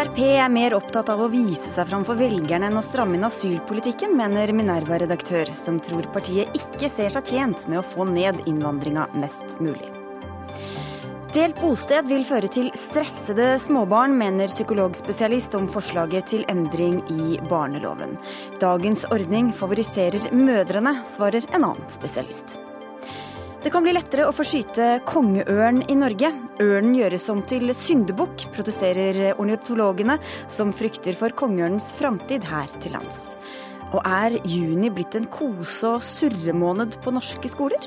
Frp er mer opptatt av å vise seg fram for velgerne enn å stramme inn asylpolitikken, mener Minerva-redaktør, som tror partiet ikke ser seg tjent med å få ned innvandringa mest mulig. Delt bosted vil føre til stressede småbarn, mener psykologspesialist om forslaget til endring i barneloven. Dagens ordning favoriserer mødrene, svarer en annen spesialist. Det kan bli lettere å få skyte kongeørn i Norge. Ørnen gjøres om til syndebukk, protesterer ornitologene, som frykter for kongeørnens framtid her til lands. Og er juni blitt en kose- og surremåned på norske skoler?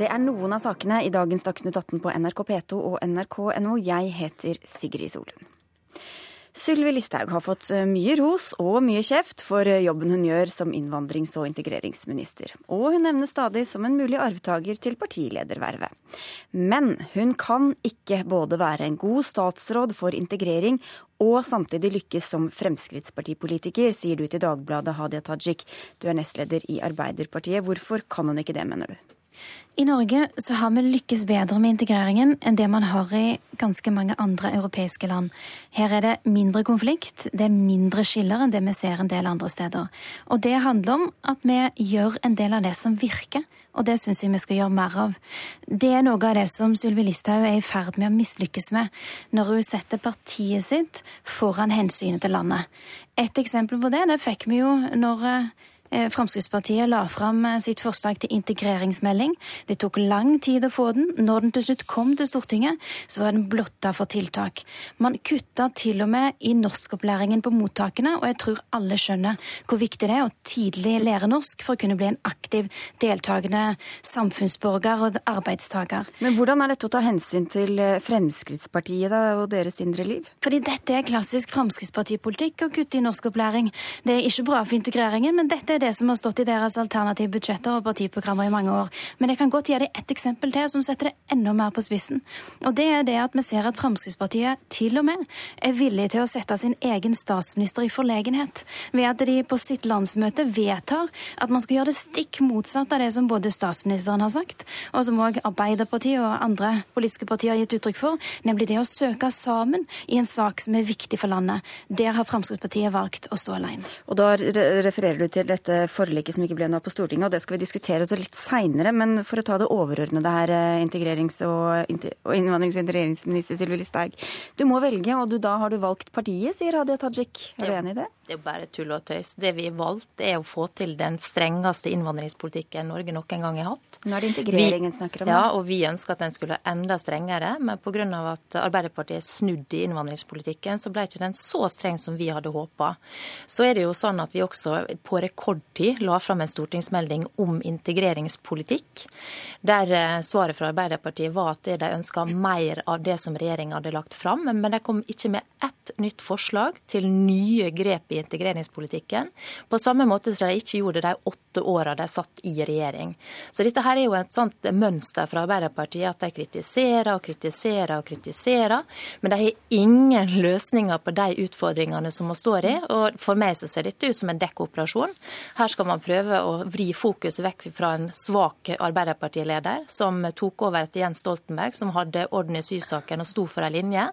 Det er noen av sakene i dagens Dagsnytt 18 på NRK P2 og nrk.no. Jeg heter Sigrid Solund. Sylvi Listhaug har fått eh, mye ros og mye kjeft for eh, jobben hun gjør som innvandrings- og integreringsminister. Og hun nevnes stadig som en mulig arvtaker til partiledervervet. Men hun kan ikke både være en god statsråd for integrering og samtidig lykkes som Fremskrittspartipolitiker, sier du til Dagbladet, Hadia Tajik. Du er nestleder i Arbeiderpartiet. Hvorfor kan hun ikke det, mener du? I Norge så har vi lykkes bedre med integreringen enn det man har i ganske mange andre europeiske land. Her er det mindre konflikt, det er mindre skiller enn det vi ser en del andre steder. Og det handler om at vi gjør en del av det som virker. Og det syns jeg vi skal gjøre mer av. Det er noe av det som Sylvi Listhaug er i ferd med å mislykkes med, når hun setter partiet sitt foran hensynet til landet. Et eksempel på det det fikk vi jo når Eh, Fremskrittspartiet la fram eh, sitt forslag til integreringsmelding. Det tok lang tid å få den. Når den til slutt kom til Stortinget, så var den blotta for tiltak. Man kutta til og med i norskopplæringen på mottakene, og jeg tror alle skjønner hvor viktig det er å tidlig lære norsk for å kunne bli en aktiv, deltakende samfunnsborger og arbeidstaker. Men hvordan er dette å ta hensyn til eh, Fremskrittspartiet da, og deres indre liv? Fordi dette er klassisk Fremskrittspartipolitikk å kutte i norskopplæring. Det er ikke bra for integreringen, men dette er det som har stått i deres alternative budsjetter og partiprogrammer i mange år. Men jeg kan godt gi deg ett eksempel til som setter det enda mer på spissen. Og det er det at vi ser at Fremskrittspartiet til og med er villig til å sette sin egen statsminister i forlegenhet ved at de på sitt landsmøte vedtar at man skal gjøre det stikk motsatt av det som både statsministeren har sagt, og som òg Arbeiderpartiet og andre politiske partier har gitt uttrykk for, nemlig det å søke sammen i en sak som er viktig for landet. Der har Fremskrittspartiet valgt å stå alene. Og da refererer du til dette dette forliket som ikke ble noe på Stortinget, og det skal vi diskutere også litt seinere. Men for å ta det overordnede her, eh, integrerings- og, og innvandrings- og integreringsminister Sylvi Listhaug. Du må velge, og du, da har du valgt partiet, sier Hadia Tajik. Er du enig i det? Det er jo bare tull og tøys. Det vi har valgt, er å få til den strengeste innvandringspolitikken Norge noen gang har hatt. Nå er det integreringen vi snakker om. Ja, og vi ønsker at den skulle være enda strengere. Men pga. at Arbeiderpartiet snudde i innvandringspolitikken, så ble ikke den så streng som vi hadde håpa. Så er det jo sånn at vi også på rekordtid la fram en stortingsmelding om integreringspolitikk, der eh, svaret fra Arbeiderpartiet var at de ønska mer av det som regjeringa hadde lagt fram, men de kom ikke med ett nytt forslag til nye grep i integreringspolitikken, på samme måte som de ikke gjorde de åtte åra de satt i regjering. Så dette her er jo et sånt mønster fra Arbeiderpartiet at de kritiserer og kritiserer og kritiserer, men de har ingen løsninger på de utfordringene som vi står i. Og for meg så ser dette ut som en dekkoperasjon. Her skal man prøve å vri fokuset vekk fra en svak Arbeiderpartileder som tok over etter Jens Stoltenberg, som hadde orden i sysaken og sto for ei linje.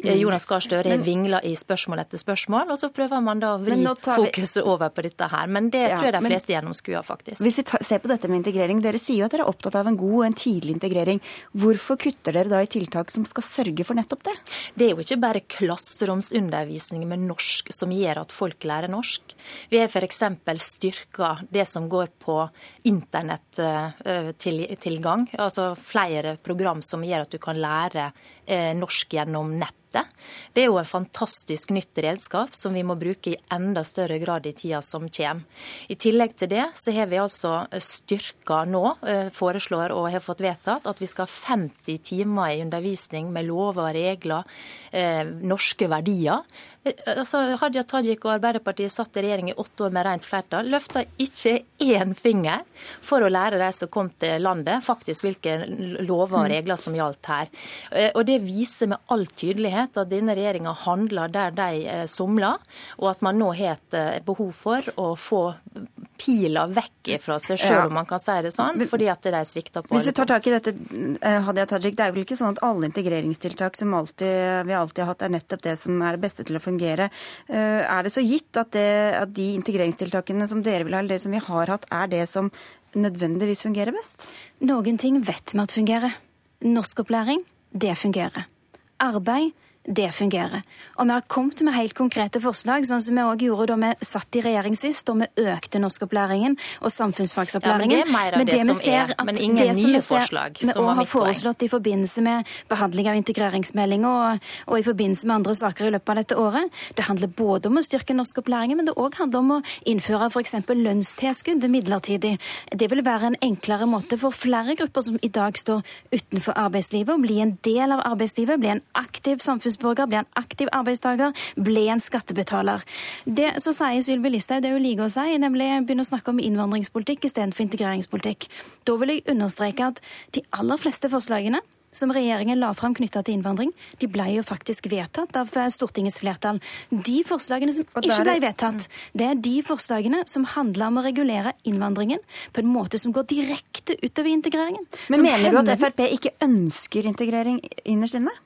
Mm. Jonas Gahr Støre har vingla i spørsmål etter spørsmål, og så prøver man man da vri fokuset over på dette her. Men det ja, tror jeg de fleste gjennomskuer, faktisk. Hvis vi ser på dette med integrering, dere sier jo at dere er opptatt av en god og en tidlig integrering. Hvorfor kutter dere da i tiltak som skal sørge for nettopp det? Det er jo ikke bare klasseromsundervisning med norsk som gjør at folk lærer norsk. Vi har f.eks. styrka det som går på internettilgang, altså flere program som gjør at du kan lære eh, norsk gjennom nett nettet. Det er jo en fantastisk nytt redskap som vi må bruke i enda større grad i tida som kommer. I tillegg til det så har vi altså styrka nå, eh, foreslår og har fått vedtatt, at vi skal ha 50 timer i undervisning med lover og regler, eh, norske verdier. Altså, Hadia Tajik og Arbeiderpartiet satt i regjering i åtte år med rent flertall. Løfta ikke én finger for å lære de som kom til landet, faktisk hvilke lover og mm. regler som gjaldt her. Eh, og Det viser med all tydelighet at denne regjeringa handler der de eh, somler, og at man nå har et eh, behov for å få pila vekk fra seg sjøl, ja. om man kan si det sånn, fordi at de svikter på Hvis du tar tak i dette, eh, Hadia Tajik, det er vel ikke sånn at alle integreringstiltak som alltid, vi alltid har hatt, er nettopp det som er det beste til å fungere. Eh, er det så gitt at, det, at de integreringstiltakene som dere vil ha, eller det som vi har hatt, er det som nødvendigvis fungerer best? Noen ting vet vi at fungerer. Norskopplæring, det fungerer. Arbeid, det fungerer. Og vi har kommet med helt konkrete forslag, sånn som vi òg gjorde da vi satt i regjering sist, da vi økte norskopplæringen og samfunnsfagsopplæringen. Ja, men det er mer av det, det som er, men ingen nye ser, forslag. Vi òg har foreslått i forbindelse med behandling av integreringsmeldinga og, og, i forbindelse med andre saker i løpet av dette året. Det handler både om å styrke norskopplæringen, men det òg handler om å innføre f.eks. lønnstilskudd midlertidig. Det vil være en enklere måte for flere grupper som i dag står utenfor arbeidslivet, å bli en del av arbeidslivet, bli en aktiv samfunnsborger samfunnsborger, bli en aktiv arbeidstaker, bli en skattebetaler. Det så sier Sylvi Listhaug det hun liker å si, nemlig begynne å snakke om innvandringspolitikk istedenfor integreringspolitikk. Da vil jeg understreke at de aller fleste forslagene som regjeringen la fram knytta til innvandring, de ble jo faktisk vedtatt av Stortingets flertall. De forslagene som ikke ble vedtatt, det er de forslagene som handler om å regulere innvandringen på en måte som går direkte utover integreringen. Men mener du at Frp ikke ønsker integrering innerst inne?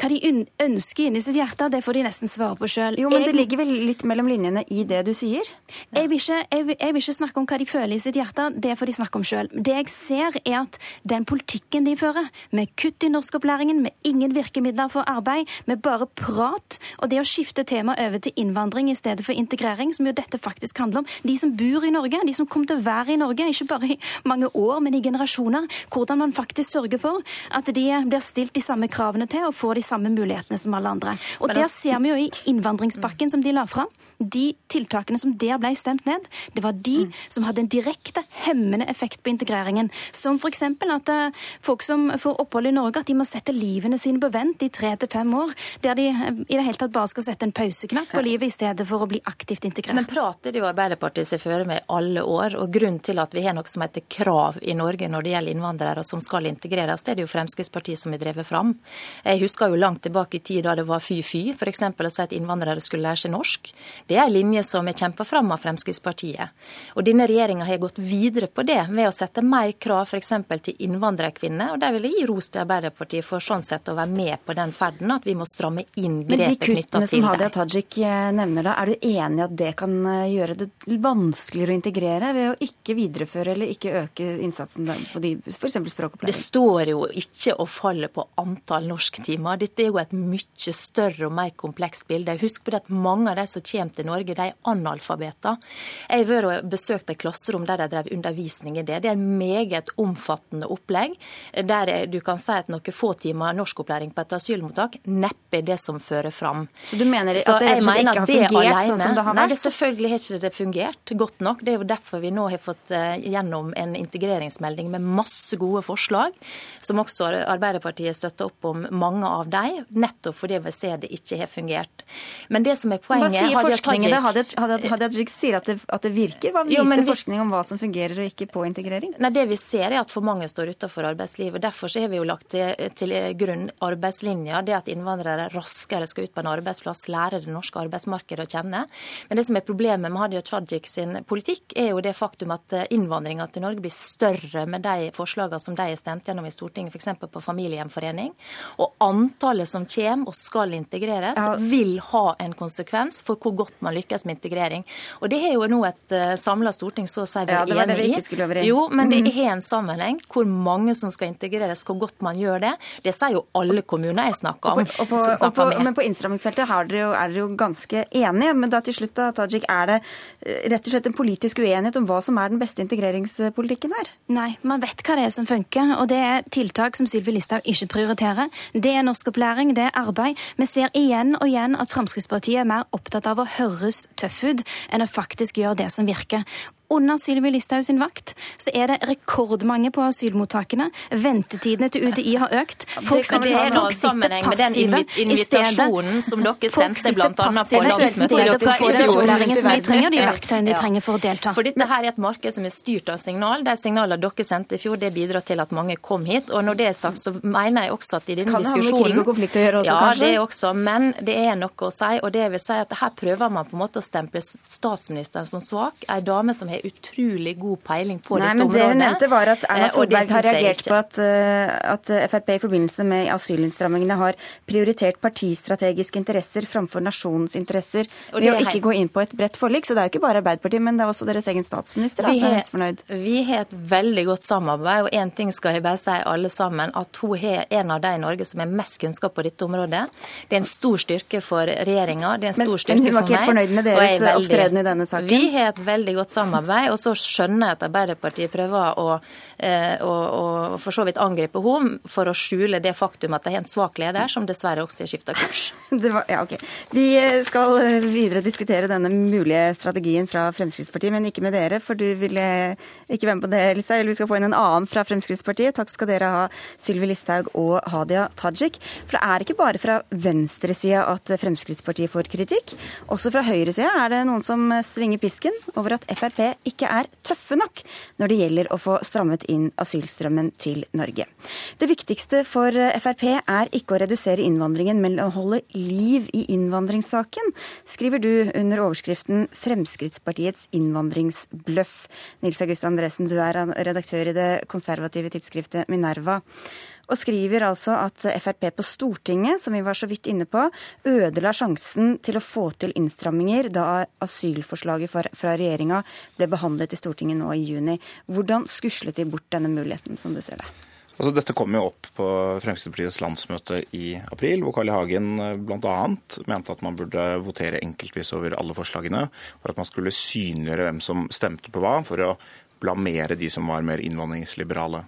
Hva de ønsker inni sitt hjerte, det får de nesten svare på sjøl. Jo, men jeg, det ligger vel litt mellom linjene i det du sier? Jeg vil, ikke, jeg, vil, jeg vil, ikke, snakke om hva de føler i sitt hjerte, det får de snakke om sjøl. Det jeg ser, er at den politikken de fører, med kutt i norskopplæringen, med ingen virkemidler for arbeid, med bare prat, og det å skifte tema over til innvandring i stedet for integrering, som jo dette faktisk handler om, de som bor i Norge, de som kommer til å være i Norge, ikke bare i mange år, men i generasjoner, hvordan man faktisk sørger for at de blir stilt de samme kravene til. og får de samme mulighetene som alle andre. Og Der altså- ser vi jo i innvandringspakken som de la fram, de tiltakene som der ble stemt ned, det var de mm. som hadde en direkte hemmende effekt på integreringen. Som f.eks. at uh, folk som får opphold i Norge, at de må sette livene sine på vent i tre til fem år. Der de uh, i det hele tatt bare skal sette en pauseknapp på livet i stedet for å bli aktivt integrert. Men prater jo Arbeiderpartiet seg føre med alle år. Og grunnen til at vi har noe som heter krav i Norge når det gjelder innvandrere som skal integreres, det er det jo Fremskrittspartiet som har drevet fram. Jeg husker jo langt tilbake i tid da det var fy-fy, f.eks. å si at innvandrere skulle lære seg norsk. Det er en linje som er kjempa fram av Fremskrittspartiet. Og denne regjeringa har gått videre på det ved å sette mer krav f.eks. til innvandrerkvinner. Og der vil jeg gi ros til Arbeiderpartiet for sånn sett å være med på den ferden, at vi må stramme inn grepet knytta til det. Men de kuttene som Hadia Tajik eh, nevner da, er du enig i at det kan eh, gjøre det vanskeligere å integrere ved å ikke videreføre eller ikke øke innsatsen på de f.eks. språkopplæring? Det står jo ikke og faller på antall norsktimer. Dette er jo et mye større og mer komplekst bilde. Husk på det at mange av de som kommer til Norge, de er analfabeter. Jeg har vært og besøkt et klasserom der de drev undervisning i det. Det er et meget omfattende opplegg, der du kan si at noen få timer norskopplæring på et asylmottak neppe er det som fører fram. Så du mener at det rett og slett ikke har fungert alene, sånn som det har vært? Nei, det selvfølgelig har ikke det fungert godt nok. Det er jo derfor vi nå har fått eh, gjennom en integreringsmelding med masse gode forslag, som også Arbeiderpartiet støtter opp om mange av dem nettopp fordi vi ser det ikke har fungert. Men det som er poenget Hva sier forskningen? Hadia Tajik sier at det, at det virker. Hva viser jo, hvis, forskning om hva som fungerer og ikke på integrering? Nei, Det vi ser er at for mange står utenfor arbeidslivet. Derfor har vi jo lagt til, til grunn arbeidslinja. Det at innvandrere raskere skal ut på en arbeidsplass, lære det norske arbeidsmarkedet å kjenne. Men det som er problemet med Hadia Tajik sin politikk, er jo det faktum at innvandringa til Norge blir større med de forslagene som de har stemt gjennom i Stortinget, f.eks. på familiegjenforening. Og antallet som kommer og skal integreres, ja. vil ha en konsekvens for hvor godt man lykkes med integrering. Og Det har jo nå et eh, samla storting så å si vært ja, enig i. Jo, men det har er en sammenheng. Hvor mange som skal integreres, hvor godt man gjør det. Det sier jo alle kommuner jeg snakker om. Og på, og på, og på, men på innstrammingsfeltet er dere, jo, er jo ganske enige. Men da til slutt, da, Tajik, er det eh, rett og slett en politisk uenighet om hva som er den beste integreringspolitikken her? Nei, man vet hva det er som funker. Og det er tiltak som Sylvi Listhaug ikke prioriterer. Det er norskopplæring, det er arbeid. Vi ser igjen og igjen at Fremskrittspartiet er mer opptatt av å høres tøff ut enn å faktisk gjøre det som virker under Sylvi Listhaug sin vakt så er det rekordmange på asylmottakene. Ventetidene til UDI har økt. Folk, det, det er noe sammenheng med den invitasjonen som dere sendte bl.a. på landsmøtet deres De trenger de verktøyene de trenger for å delta. For dette her er et marked som er styrt av signal. De signalene dere sendte i fjor, det bidrar til at mange kom hit. Og når det er sagt, så mener jeg også at i denne diskusjonen Kan det ha med krig og konflikt å gjøre også, ja, kanskje? Ja, det også. Men det er noe å si. Og det vil si at her prøver man på en måte å stemple statsministeren som svak. Ei dame som har utrolig god peiling på Nei, dette området. Det hun nevnte var at Erna Solberg har reagert på at, at, Frp i forbindelse med asylinnstrammingene har prioritert partistrategiske interesser framfor nasjonens interesser ved å ikke gå inn på et bredt forlik. Så det er jo ikke bare Arbeiderpartiet, men det er også deres egen statsminister da, som er misfornøyd. Vi har et veldig godt samarbeid, og én ting skal jeg bare si alle sammen, at hun er en av de i Norge som har mest kunnskap på dette området. Det er en stor styrke for regjeringa, det er en stor men, styrke for meg. Men hun var ikke helt fornøyd med deres opptreden i denne saken? Vi har et veldig godt samarbeid, og så skjønner jeg at Arbeiderpartiet prøver å, eh, å, å for så vidt angripe henne for å skjule det faktum at de har en svak leder, som dessverre også har skifta kurs. Var, ja, okay. Vi skal videre diskutere denne mulige strategien fra Fremskrittspartiet, men ikke med dere, for du ville ikke være med på det, Listhaug. Eller vi skal få inn en annen fra Fremskrittspartiet. Takk skal dere ha, Sylvi Listhaug og Hadia Tajik. For det er ikke bare fra venstresida at Fremskrittspartiet får kritikk. Også fra høyresida er det noen som svinger pisken over at Frp ikke er tøffe nok når det gjelder å få strammet inn asylstrømmen til Norge. Det viktigste for Frp er ikke å redusere innvandringen, men å holde liv i innvandringssaken, skriver du under overskriften 'Fremskrittspartiets innvandringsbløff'. Nils August Andresen, du er redaktør i det konservative tidsskriftet Minerva og skriver altså at Frp på Stortinget, som vi var så vidt inne på, ødela sjansen til å få til innstramminger da asylforslaget fra regjeringa ble behandlet i Stortinget nå i juni. Hvordan skuslet de bort denne muligheten, som du ser det? Altså, dette kom jo opp på Fremskrittspartiets landsmøte i april, hvor Carl I. Hagen eh, bl.a. mente at man burde votere enkeltvis over alle forslagene, for at man skulle synliggjøre hvem som stemte på hva, for å blamere de som var mer innvandringsliberale.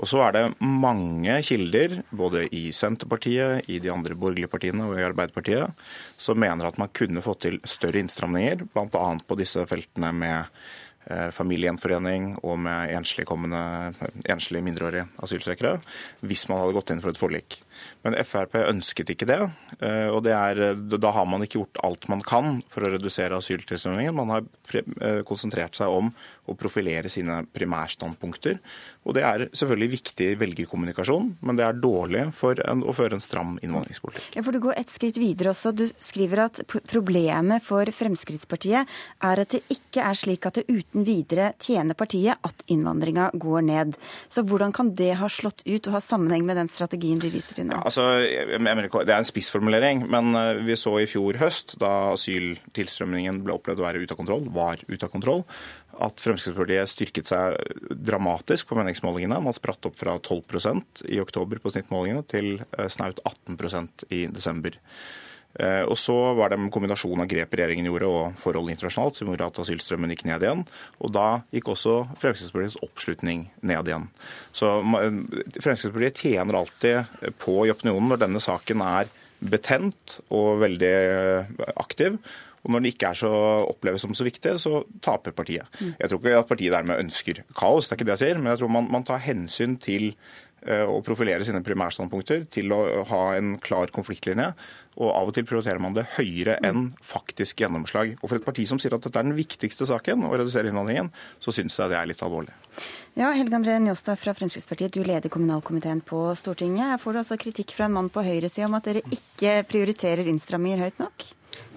Og så er det mange kilder, både i Senterpartiet, i de andre borgerlige partiene og i Arbeiderpartiet, som mener at man kunne fått til større innstramninger, bl.a. på disse feltene med eh, familiegjenforening og med enslige, mindreårige asylsøkere, hvis man hadde gått inn for et forlik. Men Frp ønsket ikke det. Eh, og det er, Da har man ikke gjort alt man kan for å redusere asyltilstrømningen. Man har eh, konsentrert seg om å profilere sine primærstandpunkter. Og det er selvfølgelig viktig velgerkommunikasjon, men det er dårlig for en, å føre en stram innvandringspolitikk. Ja, for Du går et skritt videre også. Du skriver at problemet for Fremskrittspartiet er at det ikke er slik at det uten videre tjener partiet at innvandringa går ned. Så hvordan kan det ha slått ut og ha sammenheng med den strategien du viser til nå? Ja, altså, mener, det er en spissformulering, men eh, vi så i fjor høst, da asyltilstrømningen ble opplevd å være ute av kontroll, var ute av kontroll, at Fremskrittspartiet styrket seg dramatisk på meningsmålingene. Man spratt opp fra 12% i oktober på snittmålingene til eh, snaut 18% i desember. Eh, og så var det en kombinasjon av grep regjeringen gjorde og forhold internasjonalt som gjorde at asylstrømmen gikk ned igjen. Og da gikk også Fremskrittspartiets oppslutning ned igjen. Så Fremskrittspartiet tjener alltid på i opinionen når denne saken er betent og veldig aktiv. Og når det ikke er så oppleves som så viktig, så taper partiet. Jeg tror ikke at partiet dermed ønsker kaos, det er ikke det jeg sier, men jeg tror man, man tar hensyn til eh, å profilere sine primærstandpunkter, til å ha en klar konfliktlinje. Og av og til prioriterer man det høyere enn faktisk gjennomslag. Og for et parti som sier at dette er den viktigste saken, å redusere innvandringen, så syns jeg det er litt alvorlig. Ja, Helge André Njåstad fra Fremskrittspartiet, du leder kommunalkomiteen på Stortinget. Får du altså kritikk fra en mann på høyresida om at dere ikke prioriterer innstramminger høyt nok?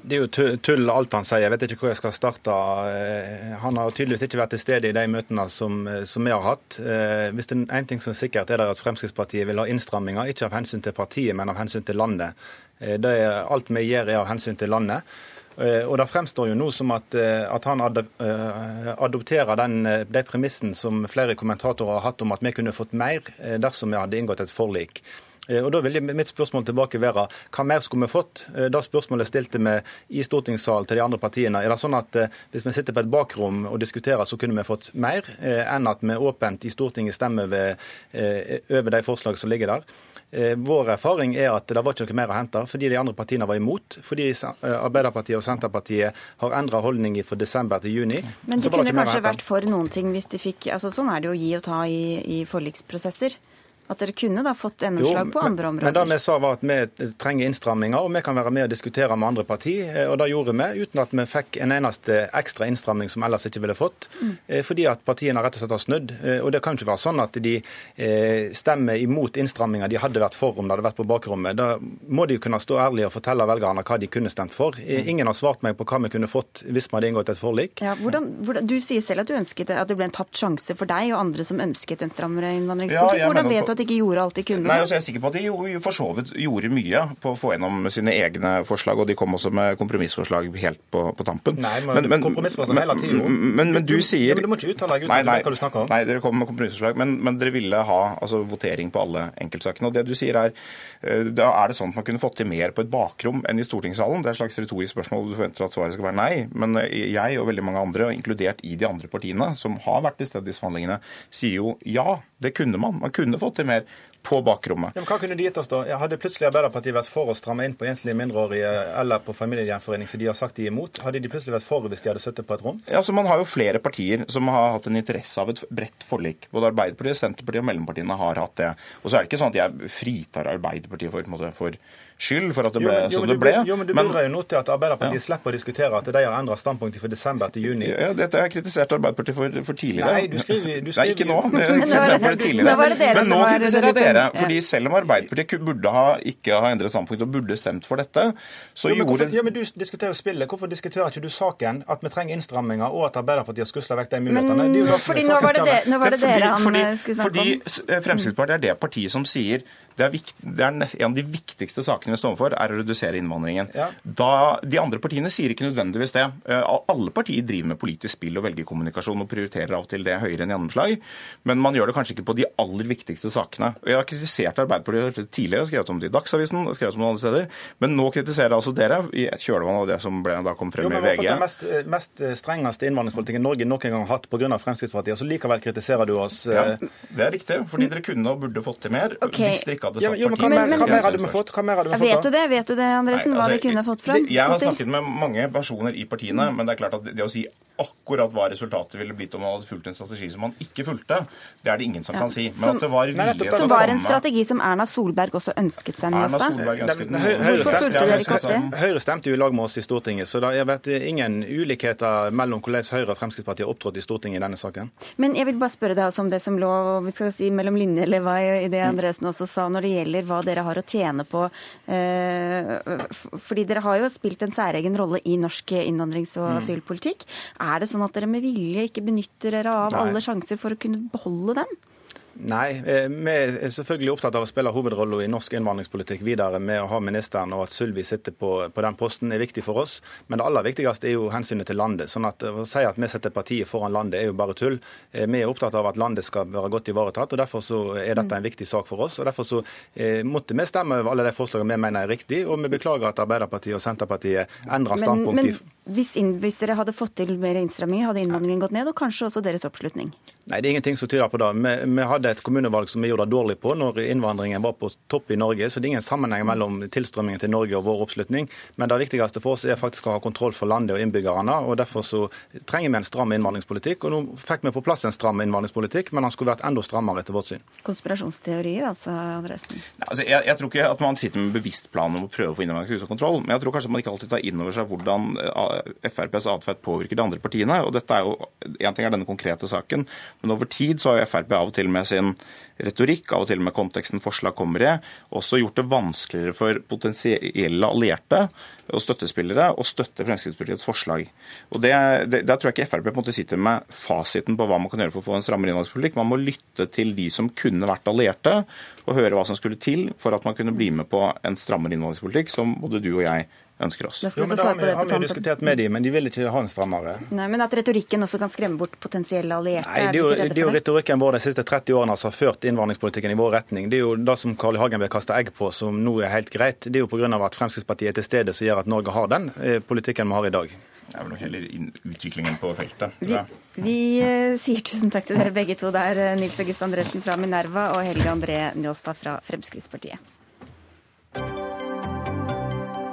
Det er jo tull alt han sier. Jeg vet ikke hvor jeg skal starte. Eh, han har tydeligvis ikke vært til stede i de møtene som, eh, som vi har hatt. Eh, hvis det er én ting som er sikkert, er det at Fremskrittspartiet vil ha innstramminger, ikke av hensyn til partiet, men av hensyn til landet. Det er, alt vi gjør er av hensyn til landet. Og Det fremstår jo nå som at, at han adopterer den, de premissen som flere kommentatorer har hatt om at vi kunne fått mer dersom vi hadde inngått et forlik. Eh, og da vil Mitt spørsmål tilbake være hva mer skulle vi fått? Eh, da spørsmålet stilte vi i stortingssalen til de andre partiene. Er det sånn at eh, hvis vi sitter på et bakrom og diskuterer, så kunne vi fått mer enn at vi åpent i Stortinget stemmer ved, over de forslag som ligger der? Vår erfaring er at det var ikke noe mer å hente, fordi de andre partiene var imot. Fordi Arbeiderpartiet og Senterpartiet har endra holdning fra desember til juni. Men de kunne kanskje vært for noen ting hvis de fikk altså Sånn er det å gi og ta i, i forliksprosesser. At dere kunne da fått gjennomslag på andre områder? Men det vi sa var at vi trenger innstramminger, og vi kan være med og diskutere med andre partier. Eh, og det gjorde vi, uten at vi fikk en eneste ekstra innstramming som ellers ikke ville fått. Mm. Fordi at partiene rett og slett har snudd. Og det kan ikke være sånn at de stemmer imot innstramminger de hadde vært for om det hadde vært på bakrommet. Da må de kunne stå ærlig og fortelle velgerne hva de kunne stemt for. Mm. Ingen har svart meg på hva vi kunne fått hvis vi hadde inngått et forlik. Ja, hvordan, hvordan, du sier selv at du ønsket at det ble en tapt sjanse for deg og andre som ønsket en strammere innvandringspolitikk. Hvordan vet du at de ikke gjorde alt de kunne? Nei, altså, Jeg er sikker på at de for så vidt gjorde mye på å få gjennom sine egne forslag, og de kom også med kompromissforslag helt på, på tampen. Nei, men, men, kompromissforslag hele tiden. Men, men, du sier Du må ikke uttale deg uten hva du snakker om. Nei, dere kom med kompromissforslag, men, men dere ville ha altså, votering på alle enkeltsakene. Og det du sier er eh, da er det sånn at man kunne fått til mer på et bakrom enn i stortingssalen. Det er et slags retorisk spørsmål, du forventer at svaret skal være nei. Men eh, jeg og veldig mange andre, inkludert i de andre partiene, som har vært til stede i disse forhandlingene, sier jo ja, det kunne man. Man kunne fått til mer på bakrommet. Ja, men hva kunne de gitt oss da? Hadde plutselig Arbeiderpartiet vært for å stramme inn på enslige mindreårige eller på familiegjenforening, så de har sagt de er imot? Hadde de plutselig vært for hvis de hadde sittet på et rom? Ja, altså Man har jo flere partier som har hatt en interesse av et bredt forlik. Både Arbeiderpartiet, Senterpartiet og mellompartiene har hatt det. Og så er det ikke sånn at jeg fritar Arbeiderpartiet for, måte, for skyld for at det ble jo, som det ble. Jo, men Du bidrar jo nå til at Arbeiderpartiet ja. slipper å diskutere at de har endra standpunkt fra desember til juni. Ja, Dette har jeg kritisert Arbeiderpartiet for, for tidligere. Nei, du skriver, du skriver Nei, ikke nå. Men, men, men nå kritiserer dere. Fordi selv om Arbeiderpartiet burde ha, ikke ha endret standpunkt og burde stemt for dette, så jo, gjorde Ja, men Du diskuterer spillet. Hvorfor diskuterer ikke du saken at vi trenger innstramminger, og at Arbeiderpartiet har skusla vekk de mulighetene? Men, fordi nå var det, det, nå var det dere han fordi, skulle snakke om. Fordi Fremskrittspartiet er det partiet som sier det er, vikt, det er, En av de viktigste sakene vi står overfor, er å redusere innvandringen. Ja. Da, de andre partiene sier ikke nødvendigvis det. Eh, alle partier driver med politisk spill og velger kommunikasjon og prioriterer av og til det høyere enn gjennomslag, men man gjør det kanskje ikke på de aller viktigste sakene. Jeg har kritisert Arbeiderpartiet tidligere, skrevet om det i Dagsavisen og skrevet om det andre steder, men nå kritiserer altså dere i kjølvannet av det som ble, da kom frem jo, i VG. Den mest, eh, mest eh, strengeste innvandringspolitikken Norge noen gang har hatt pga. Fremskrittspartiet, og så likevel kritiserer du oss. Ja, det er riktig, fordi dere kunne og burde fått til mer. Okay. hvis dere ikke hadde sagt ja, men, hva, mer, hva mer hadde vi fått? Hva mer hadde vi fått vet du det, vet du det, Andresen, hva altså, vi kunne fått fram? Jeg har snakket med mange personer i partiene, men det er klart at det å si akkurat hva resultatet ville blitt om man hadde fulgt en strategi som man ikke fulgte, det er det ingen som ja, kan si. Men som, at det var vilje Som var en strategi som Erna Solberg også ønsket seg, Njåstad? Ikke opp? Høyre stemte jo i lag med oss i Stortinget, så det har vært ingen ulikheter mellom hvordan Høyre og Fremskrittspartiet har opptrådt i Stortinget i denne saken. Men jeg vil bare spørre deg også om det som lå vi skal si, mellom linjeleva i det Andresen også sa når det gjelder hva dere har å tjene på. Eh, fordi dere har jo spilt en særegen rolle i norsk innvandrings- og mm. asylpolitikk. Er det sånn at dere med vilje ikke benytter dere av Nei. alle sjanser for å kunne beholde den? Nei, eh, vi er selvfølgelig opptatt av å spille hovedrollen i norsk innvandringspolitikk videre med å ha ministeren, og at Sylvi sitter på, på, den posten er viktig for oss. Men det aller viktigste er jo hensynet til landet. sånn at Å si at vi setter partiet foran landet er jo bare tull. Eh, vi er opptatt av at landet skal være godt ivaretatt, og derfor så er dette en viktig sak for oss. og Derfor så eh, måtte vi stemme over alle de forslagene vi mener er riktig, og vi beklager at Arbeiderpartiet og Senterpartiet endrer standpunkt. Men, men hvis, inn, hvis, dere hadde fått til mer innstramminger, hadde innvandringen gått ned, og kanskje også deres oppslutning? Nei, det er ingenting som tyder på det. Vi, vi hadde et kommunevalg som vi gjorde det dårlig på når innvandringen var på topp i Norge, så det er ingen sammenheng mellom tilstrømmingen til Norge og vår oppslutning. Men det viktigste for oss er faktisk å ha kontroll for landet og innbyggerne. og Derfor så trenger vi en stram innvandringspolitikk. og Nå fikk vi på plass en stram innvandringspolitikk, men den skulle vært enda strammere etter vårt syn. Konspirasjonsteorier, altså, Andresen? Altså, jeg, jeg, tror ikke at man sitter med bevisst plan om å prøve å få innvandring ut av kontroll, men jeg tror kanskje man ikke alltid tar inn over seg hvordan eh, FrPs atferd påvirker de andre partiene. og dette er jo, En ting er denne konkrete saken, men over tid så har jo Frp av og til med sin retorikk, av og til med konteksten forslag kommer i, også gjort det vanskeligere for potensielle allierte og støttespillere å støtte Fremskrittspartiets forslag. Og det, det, Der tror jeg ikke Frp på en måte sitter med fasiten på hva man kan gjøre for å få en strammere innvandringspolitikk. Man må lytte til de som kunne vært allierte, og høre hva som skulle til for at man kunne bli med på en strammere innvandringspolitikk, som både du og jeg ønsker oss. Jo, men da har vi, har vi diskutert med dem, men de vil ikke ha en strammere. Nei, Men at retorikken også kan skremme bort potensielle allierte? Nei, Det er jo, det er jo retorikken vår de siste 30 årene som har ført innvandringspolitikken i vår retning. Det er jo det som Carl I. Hagen vil kaste egg på, som nå er helt greit. Det er jo pga. at Fremskrittspartiet er til stede som gjør at Norge har den eh, politikken vi har i dag. Det er vel heller utviklingen på feltet. Vi, vi uh, sier tusen takk til dere begge to. Det er uh, Nils August Andresen fra Minerva og Helge André Njåstad fra Fremskrittspartiet.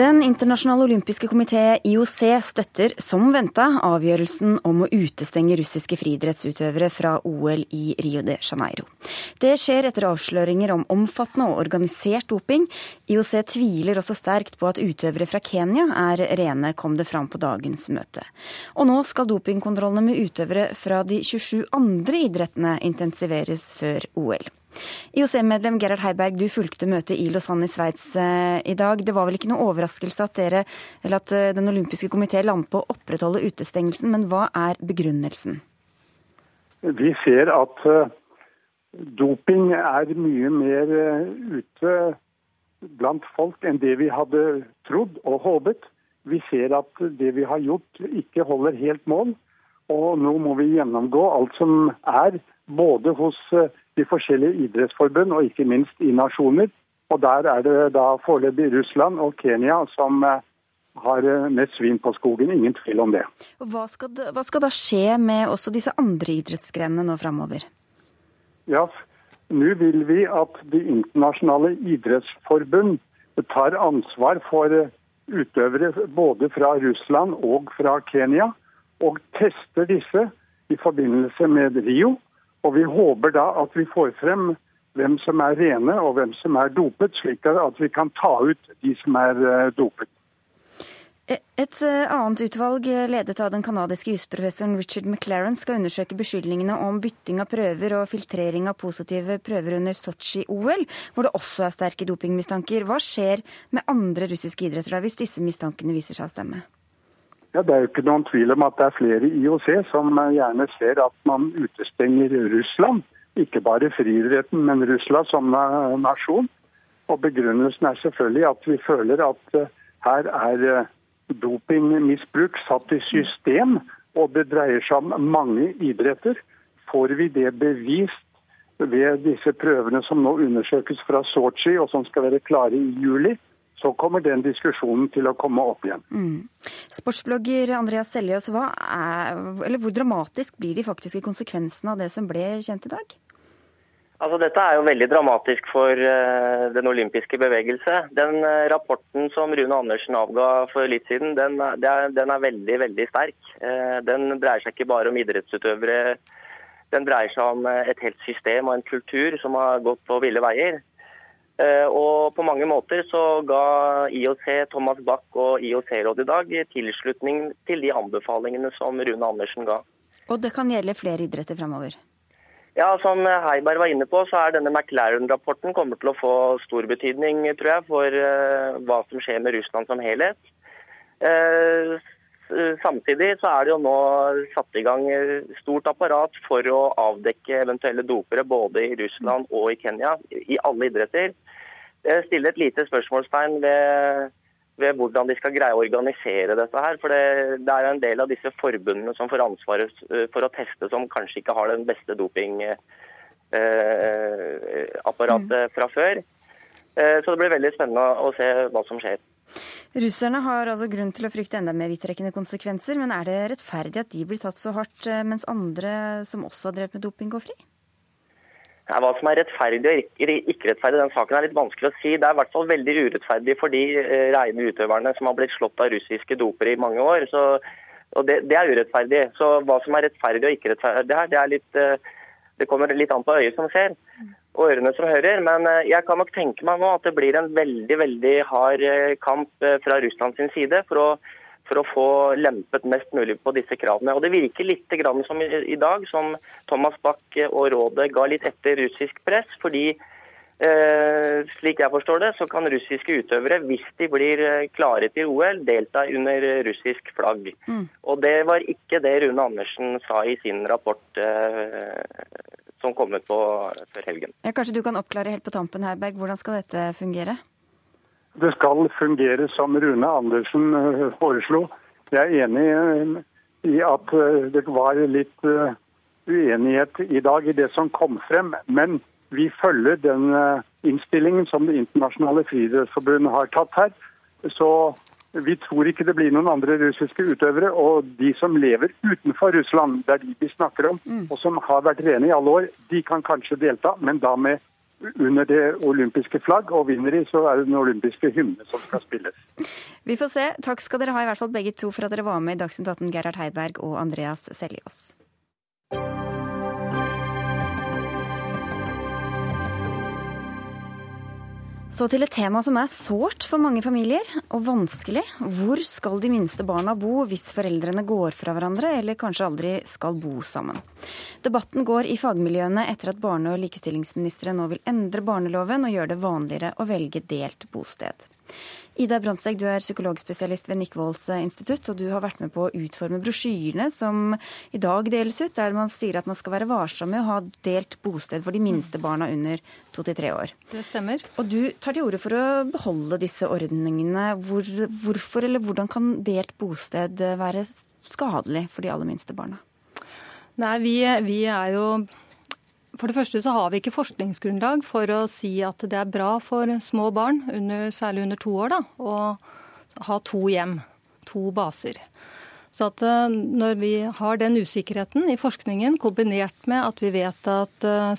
Den internasjonale olympiske komité, IOC, støtter som venta avgjørelsen om å utestenge russiske friidrettsutøvere fra OL i Rio de Janeiro. Det skjer etter avsløringer om omfattende og organisert doping. IOC tviler også sterkt på at utøvere fra Kenya er rene, kom det fram på dagens møte. Og nå skal dopingkontrollene med utøvere fra de 27 andre idrettene intensiveres før OL. IOC-medlem Gerhard Heiberg, du fulgte møtet i Lausanne i Sveits eh, i dag. Det var vel ikke noe overraskelse at, dere, at eh, Den olympiske komité landet på å opprettholde utestengelsen, men hva er begrunnelsen? Vi ser at eh, doping er mye mer ute blant folk enn det vi hadde trodd og håpet. Vi ser at det vi har gjort ikke holder helt mål. Og nå må vi gjennomgå alt som er, både hos de forskjellige idrettsforbund og ikke minst i nasjoner. Og Der er det da foreløpig Russland og Kenya som eh, har eh, mest svin på skogen. Ingen tvil om det. Hva skal, det, hva skal da skje med også disse andre idrettsgrenene nå framover? Ja, nå vil vi at de internasjonale idrettsforbund tar ansvar for eh, utøvere både fra Russland og fra Kenya, og tester disse i forbindelse med Rio. Og vi håper da at vi får frem hvem som er rene og hvem som er dopet, slik at vi kan ta ut de som er eh, dopet. E, et eh, annet utvalg, eh, ledet av den canadiske jusprofessoren Richard McLaren, skal undersøke beskyldningene om bytting av prøver og filtrering av positive prøver under Sotsji-OL, hvor det også er sterke dopingmistanker. Hva skjer med andre russiske idretter hvis disse mistankene viser seg å stemme? Ja, Det er jo ikke noen tvil om at det er flere i IOC som gjerne ser at man utestenger Russland. Ikke bare friidretten, men Russland som nasjon. Og Begrunnelsen er selvfølgelig at vi føler at eh, her er eh, dopingmisbruk satt i system, og det dreier seg om mange idretter. Får vi det bevist ved disse prøvene som nå undersøkes fra Sotsji, og som skal være klare i juli, så kommer den diskusjonen til å komme opp igjen. Mm. Sportsblogger Andreas Seljås, hvor dramatisk blir de faktiske konsekvensene av det som ble kjent i dag? Altså, dette er jo veldig dramatisk for uh, den olympiske bevegelse. Den uh, rapporten som Rune Andersen avga for litt siden, den, er, den er veldig veldig sterk. Uh, den dreier seg ikke bare om idrettsutøvere. Den dreier seg om et helt system og en kultur som har gått på ville veier. Eh, og på mange måter så ga IOC, Thomas Bach og IOC-rådet i dag tilslutning til de anbefalingene som Rune Andersen ga. Og det kan gjelde flere idretter fremover? Ja, som Heiberg var inne på, så er denne McLaren-rapporten kommer til å få stor betydning, tror jeg, for uh, hva som skjer med Russland som helhet. Uh, samtidig så er det jo nå satt i gang stort apparat for å avdekke eventuelle dopere både i Russland og i Kenya, i alle idretter Jeg stiller et lite spørsmålstegn ved, ved, hvordan de skal greie å organisere dette her. For det, det er en del av disse forbundene som får ansvaret eh, for å teste, som kanskje ikke har den beste dopingapparatet eh, fra før. Eh, så det blir veldig spennende å se hva som skjer. Russerne har altså grunn til å frykte enda mer vidtrekkende konsekvenser, men er det rettferdig at de blir tatt så hardt, mens andre som også har drevet med doping, går fri? Ja, hva som er rettferdig og ikke rettferdig, den saken er litt vanskelig å si. Det er i hvert fall veldig urettferdig for de eh, rene utøverne som har blitt slått av russiske dopere i mange år. Så, og det, det, er urettferdig. Så hva som er rettferdig og ikke rettferdig her, det, det, eh, det kommer litt an på øyet som ser og ørene som hører. Men eh, jeg kan nok tenke meg nå at det blir en veldig veldig hard kamp fra Russland sin side for å for å få lempet mest mulig på disse kravene. Og Det virker litt som i dag som Thomas Bach og rådet ga litt etter russisk press. fordi eh, slik jeg forstår det, så kan russiske utøvere, hvis de blir eh, klare til OL, delta under russisk flagg. Mm. Og Det var ikke det Rune Andersen sa i sin rapport eh, som kom ut på før helgen. Ja, kanskje du kan oppklare helt på tampen, Herberg. Hvordan skal dette fungere? det skal fungere som Rune Andersen eh, foreslo. Jeg er enig eh, i at eh, det var litt uenighet i dag i det som kom frem. Men vi følger den innstillingen som Det internasjonale friidrettsforbundet har tatt her. Så vi tror ikke det blir noen andre russiske utøvere. Og de som lever utenfor Russland, det er de vi snakker om, mm. og som har vært rene i alle år, de kan kanskje delta, men da med under det olympiske flagg, og vinner de, så er det den olympiske hymne som skal spilles. Vi får se. Takk skal dere ha, i hvert fall begge to, for at dere var med i Dagsnytt 18, Gerhard Heiberg og Andreas Seljås. Så til et tema som er sårt for mange familier, og vanskelig. Hvor skal de minste barna bo hvis foreldrene går fra hverandre, eller kanskje aldri skal bo sammen? Debatten går i fagmiljøene etter at barne- og likestillingsministeren nå vil endre barneloven og gjøre det vanligere å velge delt bosted. Ida Brandtzæg, du er psykologspesialist ved Nikvolds institutt, og du har vært med på å utforme brosjyrene som i dag deles ut, der man sier at man skal være varsom med å ha delt bosted for de minste barna under to til tre år. Det stemmer. Og du tar til orde for å beholde disse ordningene. Hvor, hvorfor eller hvordan kan delt bosted være skadelig for de aller minste barna? Nei, vi, vi er jo for det første så har vi ikke forskningsgrunnlag for å si at det er bra for små barn, under, særlig under to år, da, å ha to hjem, to baser. Så at eh, Når vi har den usikkerheten i forskningen, kombinert med at vi vet at eh,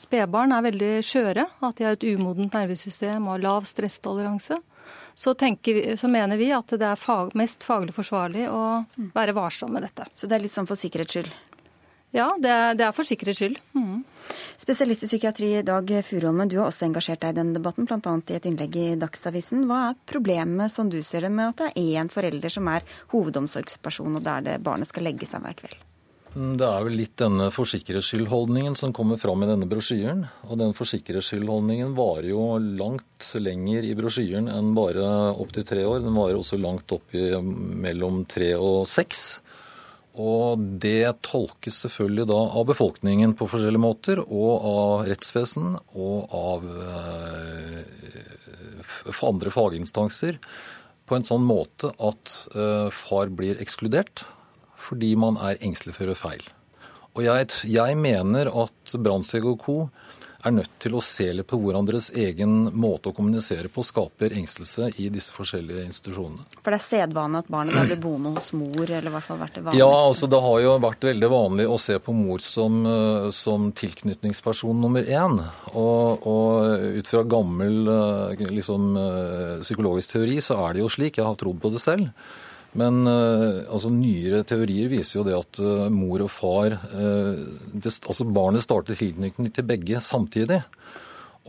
spedbarn er veldig skjøre, at de har et umodent nervesystem og lav stresstoleranse, så, vi, så, mener vi at det er fag, mest faglig forsvarlig å være varsom med dette. Så det er litt sånn for sikkerhets skyld? Ja, det er, det er for sikkerhets skyld. Mm. Spesialist i psykiatri Dag Furuholmen, du har også engasjert deg i denne debatten, bl.a. i et innlegg i Dagsavisen. Hva er problemet, som du ser det, med at det er én forelder som er hovedomsorgsperson, og der det barnet skal legge seg hver kveld? Mm, det er vel litt denne for sikkerhets skyld-holdningen som kommer fram i denne brosjyren. Og den for sikkerhets skyld-holdningen varer jo langt lenger i brosjyren enn bare opp til tre år. Den varer også langt opp i mellom tre og seks. Og det tolkes selvfølgelig da av befolkningen på forskjellige måter, og av rettsvesen og av eh, andre faginstanser på en sånn måte at eh, far blir ekskludert fordi man er engstelig for å gjøre feil. Og jeg, jeg mener at Brandtzæg og co er nødt til å se litt på hvordan deres egen måte å kommunisere på skaper engstelse i disse forskjellige institusjonene. For det er sedvane at barnet blir boende hos mor, eller i hvert fall vært det vanligste? Ja, altså det har jo vært veldig vanlig å se på mor som, eh, som tilknytningsperson nummer én. Og, og, ut fra gammel eh, liksom, eh, psykologisk teori så er det jo slik, jeg har trodd på det selv men uh, altså, nyere teorier viser jo det at uh, mor og far uh, det, altså Barnet starter tilknytning til begge samtidig.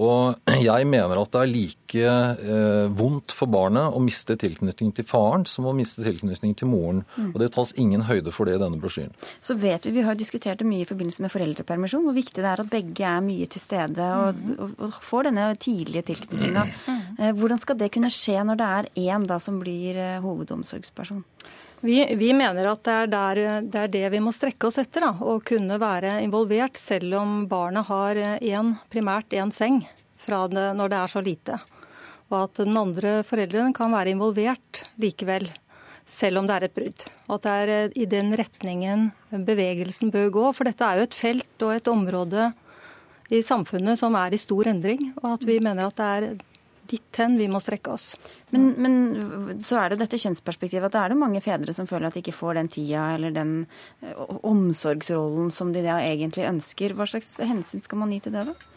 Og jeg mener at det er like eh, vondt for barnet å miste tilknytning til faren som å miste tilknytning til moren. Mm. Og det tas ingen høyde for det i denne brosjyren. Så vet vi, vi har diskutert det mye i forbindelse med foreldrepermisjon, hvor viktig det er at begge er mye til stede og, mm. og, og får denne tidlige tilknytninga. Mm. Eh, hvordan skal det kunne skje når det er én som blir eh, hovedomsorgsperson? Vi, vi, mener at det er, der, det er, det vi må strekke oss etter. Da, å kunne være involvert selv om barnet har en, primært én seng det, når det er så lite. Og at den andre forelderen kan være involvert likevel, selv om det er et brudd. Og at det er i den retningen bevegelsen bør gå. For dette er jo et felt og et område i samfunnet som er i stor endring. Og at vi mener at det er dit hen vi må strekke oss. Men, men, så er det dette kjønnsperspektivet at det er det mange fedre som føler at de ikke får den tida eller den eh, omsorgsrollen som de da egentlig ønsker. Hva slags hensyn skal man gi til det, da?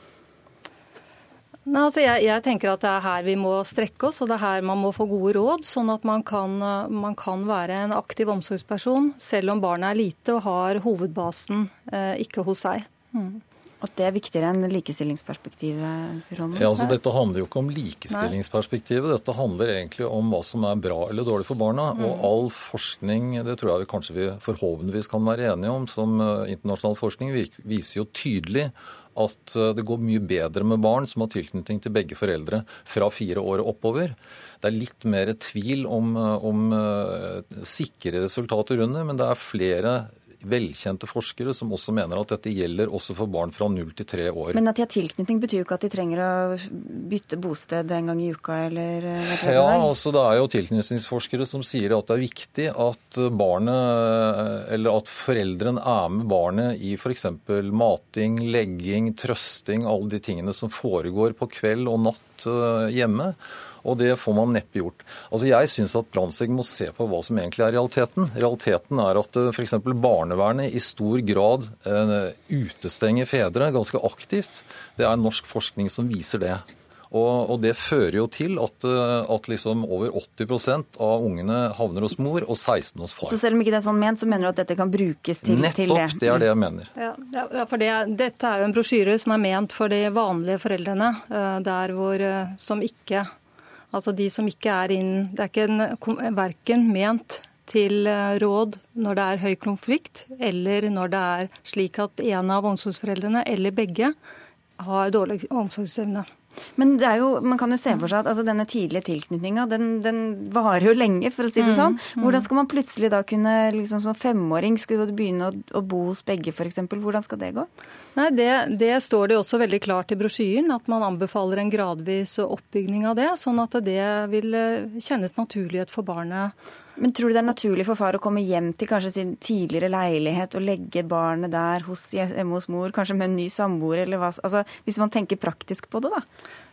Nei, altså jeg, jeg, tenker at Det er her vi må strekke oss, og det er her man må få gode råd, sånn at man kan, man kan være en aktiv omsorgsperson selv om barnet er lite og har hovedbasen eh, ikke hos seg. Mm. At det er viktigere enn likestillingsperspektivet? Ja, altså Dette handler jo ikke om likestillingsperspektivet. Dette handler egentlig om hva som er bra eller dårlig for barna. Mm. Og all forskning, det tror jeg vi kanskje vi forhåpentligvis kan være enige om, som eh, internasjonal forskning viser jo tydelig at eh, det går mye bedre med barn som har tilknytning til begge foreldre fra fire år og oppover. Det er litt mer tvil om, eh, om sikre resultater under, men det er flere velkjente forskere som også mener at dette gjelder også for barn fra null til tre år. Men at de har tilknytning betyr jo ikke at de trenger å bytte bosted en gang i uka eller Ja, altså det er jo tilknytningsforskere som sier at det er viktig at barnet, eller at foreldrene er med barnet i f.eks. mating, legging, trøsting, alle de tingene som foregår på kveld og natt eh, hjemme. Og det får man neppe gjort. Altså Jeg syns at Brandtzæg må se på hva som egentlig er realiteten. Realiteten er at eh, f.eks. barnevernet i stor grad uh, utestenger fedre ganske aktivt. Det er norsk forskning som viser det. Og, og, Det fører jo til at, eh, at liksom over 80% av ungene havner hos mor og 16 hos far. Så selv om ikke det er sånn ment, så mener du at dette kan brukes til, Nettopp, til det? det er det jeg mener. Ja, ja for det, Dette er jo en brosjyre som er ment for de vanlige foreldrene, der hvor som ikke Altså de som ikke er inn Det er ikke en, verken ment til eh, råd når det er høy konflikt, eller når det er slik at en av omsorgsforeldrene eller begge har dårlig omsorgsevne. Men det er jo, man kan jo se for seg at altså, denne tidlige tilknytninga den, den, varer jo lenge, for å si det mm, sånn. Mm. Hvordan skal man plutselig da kunne, liksom som femåring, skulle begynne å, å bo hos begge f.eks.? Hvordan skal det gå? Nei, det, det, står det også veldig klart i brosjyren, at man anbefaler en gradvis oppbygning av det, sånn at det vil eh, kjennes naturlighet for barnet men tror du det er naturlig for far å komme hjem til kanskje sin tidligere leilighet og legge barnet der hos, hjemme hos mor, kanskje med en ny samboer, eller hva altså, Hvis man tenker praktisk på det, da?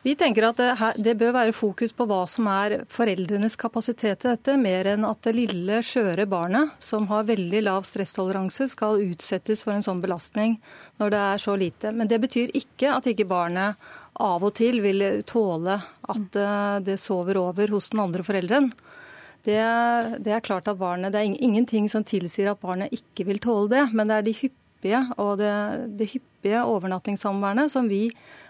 Vi tenker at det, bør være fokus på hva som er foreldrenes kapasitet til dette, mer enn at det lille, skjøre barnet, som har veldig lav stresstoleranse, skal utsettes for en sånn belastning når det er så lite. Men det betyr ikke at ikke barnet av og til vil tåle at eh, det sover over hos den andre forelderen. Det, det, er klart at barnet, det er ingenting som tilsier at barnet ikke vil tåle det, men det er de hyppige og det, det hyppige overnattingssamværene som vi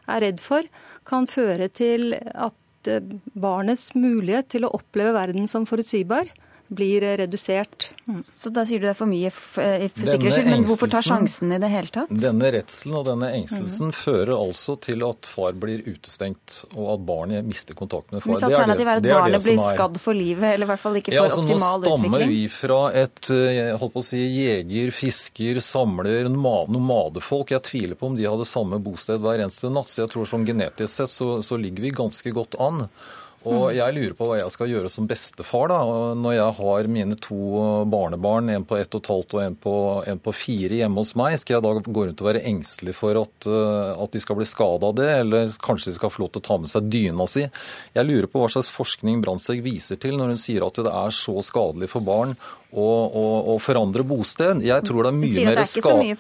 er redd for kan føre til at eh, barnets mulighet til å oppleve verden som forutsigbar blir redusert. Mm. Så da sier du det er for mye for eh, sikkerhets skyld, men hvorfor ta sjansen i det hele tatt? Denne redselen og denne engstelsen mm. fører altså til at far blir utestengt, og at barnet mister kontakten med far. Hvis alternativet er, at barnet blir skadd for livet, eller i hvert fall ikke får ja, altså, optimal utvikling? Nå stammer vi fra et jeg holdt på å si, jeger, fisker, samler, nomadefolk. Jeg tviler på om de hadde samme bosted hver eneste natt, så jeg tror som genetisk sett så, så ligger vi ganske godt an. Og jeg lurer på hva jeg skal gjøre som bestefar da, når jeg har mine to barnebarn, en på ett og et halvt og en på, en på fire hjemme hos meg. Skal jeg da gå rundt og være engstelig for at, eh, at de skal bli skada av det, eller kanskje de skal få lov til å ta med seg dyna si? Jeg lurer på hva slags forskning Brandtzæg viser til når hun sier at det er så skadelig for barn å, å, å forandre bosted. Jeg tror det er mye mer skadelig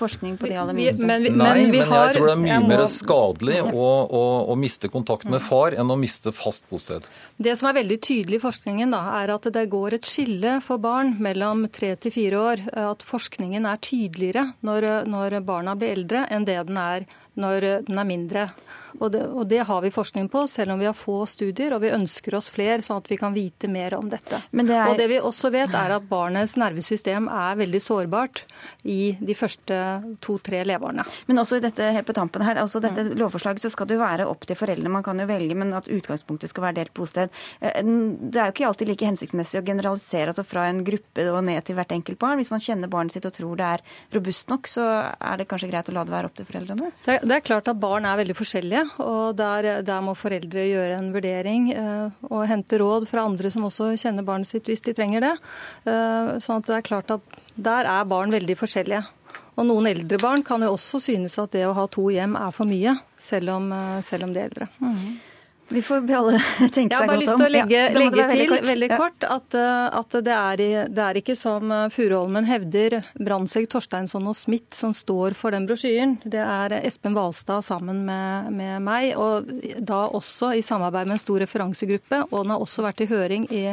må... mer skadelig å, å, miste kontakt med far enn å miste fast bosted. Det som er veldig tydelig i forskningen, da, er at det går et skille for barn mellom tre til fire år. At forskningen er tydeligere når, når barna blir eldre enn det den er når den er mindre. Og det, og det, har vi forskning på, selv om vi har få studier. Og vi ønsker oss flere, sånn at vi kan vite mer om dette. Det er... Og det vi også vet, er at barnets nervesystem er veldig sårbart i de første to-tre leveårene. Men også i dette helt på tampen her, altså dette mm. lovforslaget så skal det jo være opp til foreldrene. Man kan jo velge, men at utgangspunktet skal være delt bosted. Eh, det er jo ikke alltid like hensiktsmessig å generalisere altså fra en gruppe og ned til hvert enkelt barn. Hvis man kjenner barnet sitt og tror det er robust nok, så er det kanskje greit å la det være opp til foreldrene? Det er, det er klart at barn er veldig forskjellige og der, der, må foreldre gjøre en vurdering eh, og hente råd fra andre som også kjenner barnet sitt hvis de trenger det. Eh, sånn at det er klart at der er barn veldig forskjellige. Og noen eldre barn kan jo også synes at det å ha to hjem er for mye, selv om, eh, selv om de er eldre. Mm. Vi får alle tenke seg godt om. Jeg har bare lyst til å legge, ja, legge til veldig kort, veldig kort at, eh, at det, er, det, er, ikke som eh, Furuholmen hevder, Brandtzæg, Torsteinsson og Smith som står for den brosjyren. Det er Espen Hvalstad sammen med, med, meg, og da også i samarbeid med en stor referansegruppe. Og den har også vært i høring i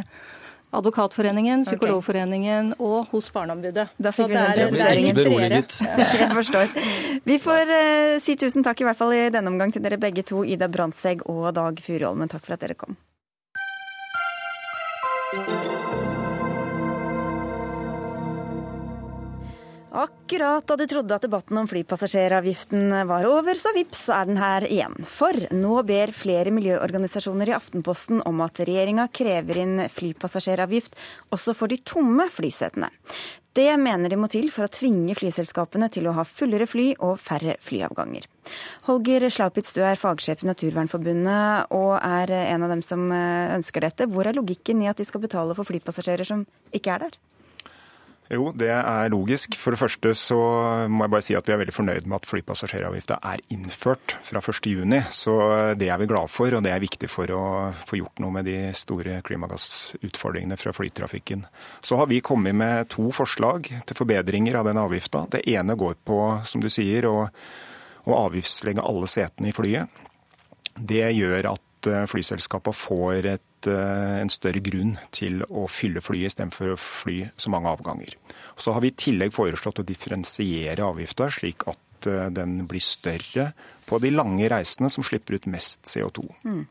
Advokatforeningen, Psykologforeningen okay. og hos Barneombudet. Da fikk vi den presiseringen. Jeg forstår. Vi får uh, si tusen takk i hvert fall i denne omgang til dere begge to, Ida Brandtzæg og Dag Furuholmen. Takk for at dere kom. Akkurat da du trodde at debatten om flypassasjeravgiften var over, så vips er den her igjen. For nå ber flere miljøorganisasjoner i Aftenposten om at regjeringa krever inn flypassasjeravgift også for de tomme flysetene. Det mener de må til for å tvinge flyselskapene til å ha fullere fly og færre flyavganger. Holger Slaupitz, du er fagsjef i Naturvernforbundet og er en av dem som ønsker dette. Hvor er logikken i at de skal betale for flypassasjerer som ikke er der? Jo, det er logisk. For det første så må jeg bare si at vi er veldig fornøyd med at flypassasjeravgifta er innført fra 1.6. Så det er vi glade for, og det er viktig for å få gjort noe med de store klimagassutfordringene fra flytrafikken. Så har vi kommet med to forslag til forbedringer av den avgifta. Det ene går på, som du sier, å, å avgiftslegge alle setene i flyet. Det gjør at eh, flyselskapene får et Eh, en større grunn til å fylle flyet istedenfor å fly så mange avganger. Så har vi i tillegg foreslått å differensiere avgifta, slik at eh, den blir større på de lange reisene som slipper ut mest CO2. Mm.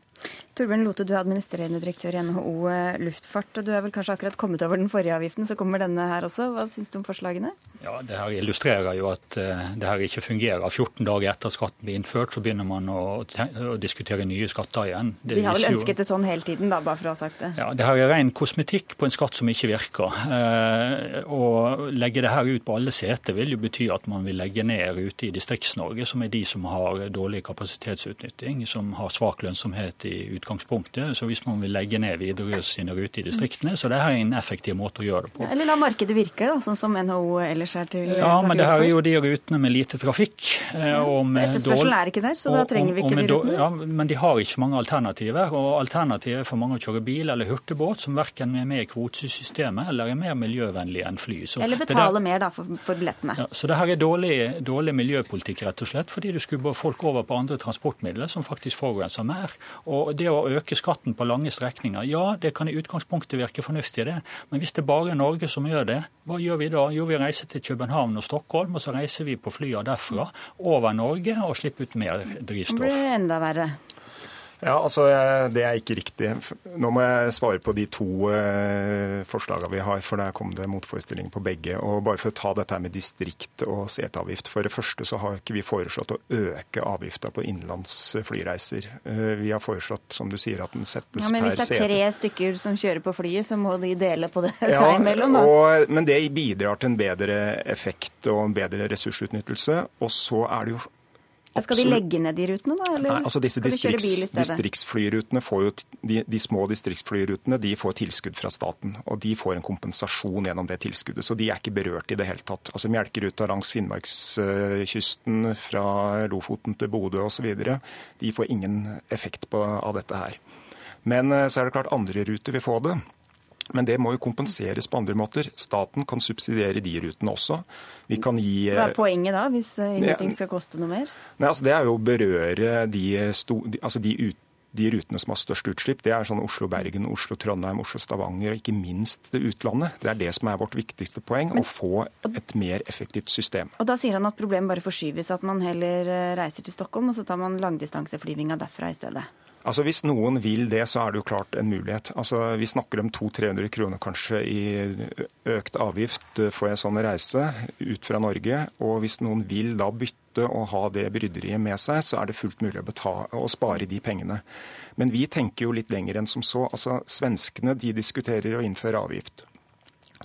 Torbjørn Lote, du er administrerende direktør i NHO eh, Luftfart. og Du er vel kanskje akkurat kommet over den forrige avgiften, så kommer denne her også. Hva syns du om forslagene? Ja, Det her illustrerer jo at uh, det her ikke fungerer. 14 dager etter skatten blir innført, så begynner man å, å diskutere nye skatter igjen. Det De har vel ønsket det sånn hele tiden, da, bare for å ha sagt det? Ja, Det her er ren kosmetikk på en skatt som ikke virker. Uh, å legge det her ut på alle seter vil jo bety at man vil legge ned ute i Distrikts-Norge, som er de som har dårlig kapasitetsutnytting, som har svak lønnsomhet i utgangspunktet utgangspunktet. Så hvis man vil legge ned Widerøe sine ruter i distriktene, så det her er en effektiv måte å gjøre det på. Eller la markedet virke, da, sånn som NHO ellers er til Ja, men det her er jo de rutene med lite trafikk. Eh, Etterspørselen er ikke der, så da trenger vi ikke de rutene. Ja, men de har ikke mange alternativer. Og alternativet for mange å kjøre bil eller hurtigbåt, som verken er med i kvotesystemet eller er mer miljøvennlig enn fly. Så eller betale der, mer da for, for billettene. Ja, så det her er dårlig, dårlig miljøpolitikk, rett og slett, fordi du skubber folk over på andre transportmidler som faktisk forurenser mer. Og det å å øke skatten på lange strekninger. Ja, det kan i utgangspunktet virke fornuftig, det. Men hvis det bare er Norge som gjør det, hva gjør vi da? Jo, vi reiser til København og Stockholm, og så reiser vi på flyene derfra over Norge og slipper ut mer drivstoff. Det blir enda verre. Ja, altså Det er ikke riktig. Nå må jeg svare på de to eh, forslagene vi har, for der kom det motforestillinger på begge. Og Bare for å ta dette med distrikt og seteavgift. For det første så har ikke vi foreslått å øke avgifta på innenlands flyreiser. Eh, vi har foreslått, som du sier, at den settes per sete. Ja, men Hvis det er tre sete. stykker som kjører på flyet, så må de dele på det ja, seg imellom? Og, men det bidrar til en bedre effekt og en bedre ressursutnyttelse. Og så er det jo skal de legge ned de rutene, da? Eller Nei, altså disse distrikts, distriktsflyrutene får jo, de, de, små distriktsflyrutene de får tilskudd fra staten. Og de får en kompensasjon gjennom det tilskuddet. Så de er ikke berørt i det hele tatt. Altså Melkeruta langs Finnmarkskysten fra Lofoten til Bodø osv. De får ingen effekt på, av dette her. Men eh, så er det klart andre ruter vil få det. Men det må jo kompenseres på andre måter. Staten kan subsidiere de rutene også. Vi kan gi Hva er poenget da, hvis eh, ingenting skal koste noe mer? Nei, altså Det er jo å berøre de, sto, altså de, ut, de rutene som har størst utslipp. Det er sånn Oslo-Bergen, Oslo-Trondheim, Oslo-Stavanger og ikke minst det utlandet. Det er det som er vårt viktigste poeng, å få et mer effektivt system. Og Da sier han at problemet bare forskyves, at man heller eh, reiser til Stockholm og så tar man langdistanseflyvinga derfra i stedet? Altså Hvis noen vil det, så er det jo klart en mulighet. Altså Vi snakker om 200-300 kroner kanskje i økt avgift for en sånn reise ut fra Norge. Og hvis noen vil da bytte og ha det bryderiet med seg, så er det fullt mulig å, betale, å spare de pengene. Men vi tenker jo litt lenger enn som så. Altså Svenskene de diskuterer å innføre avgift.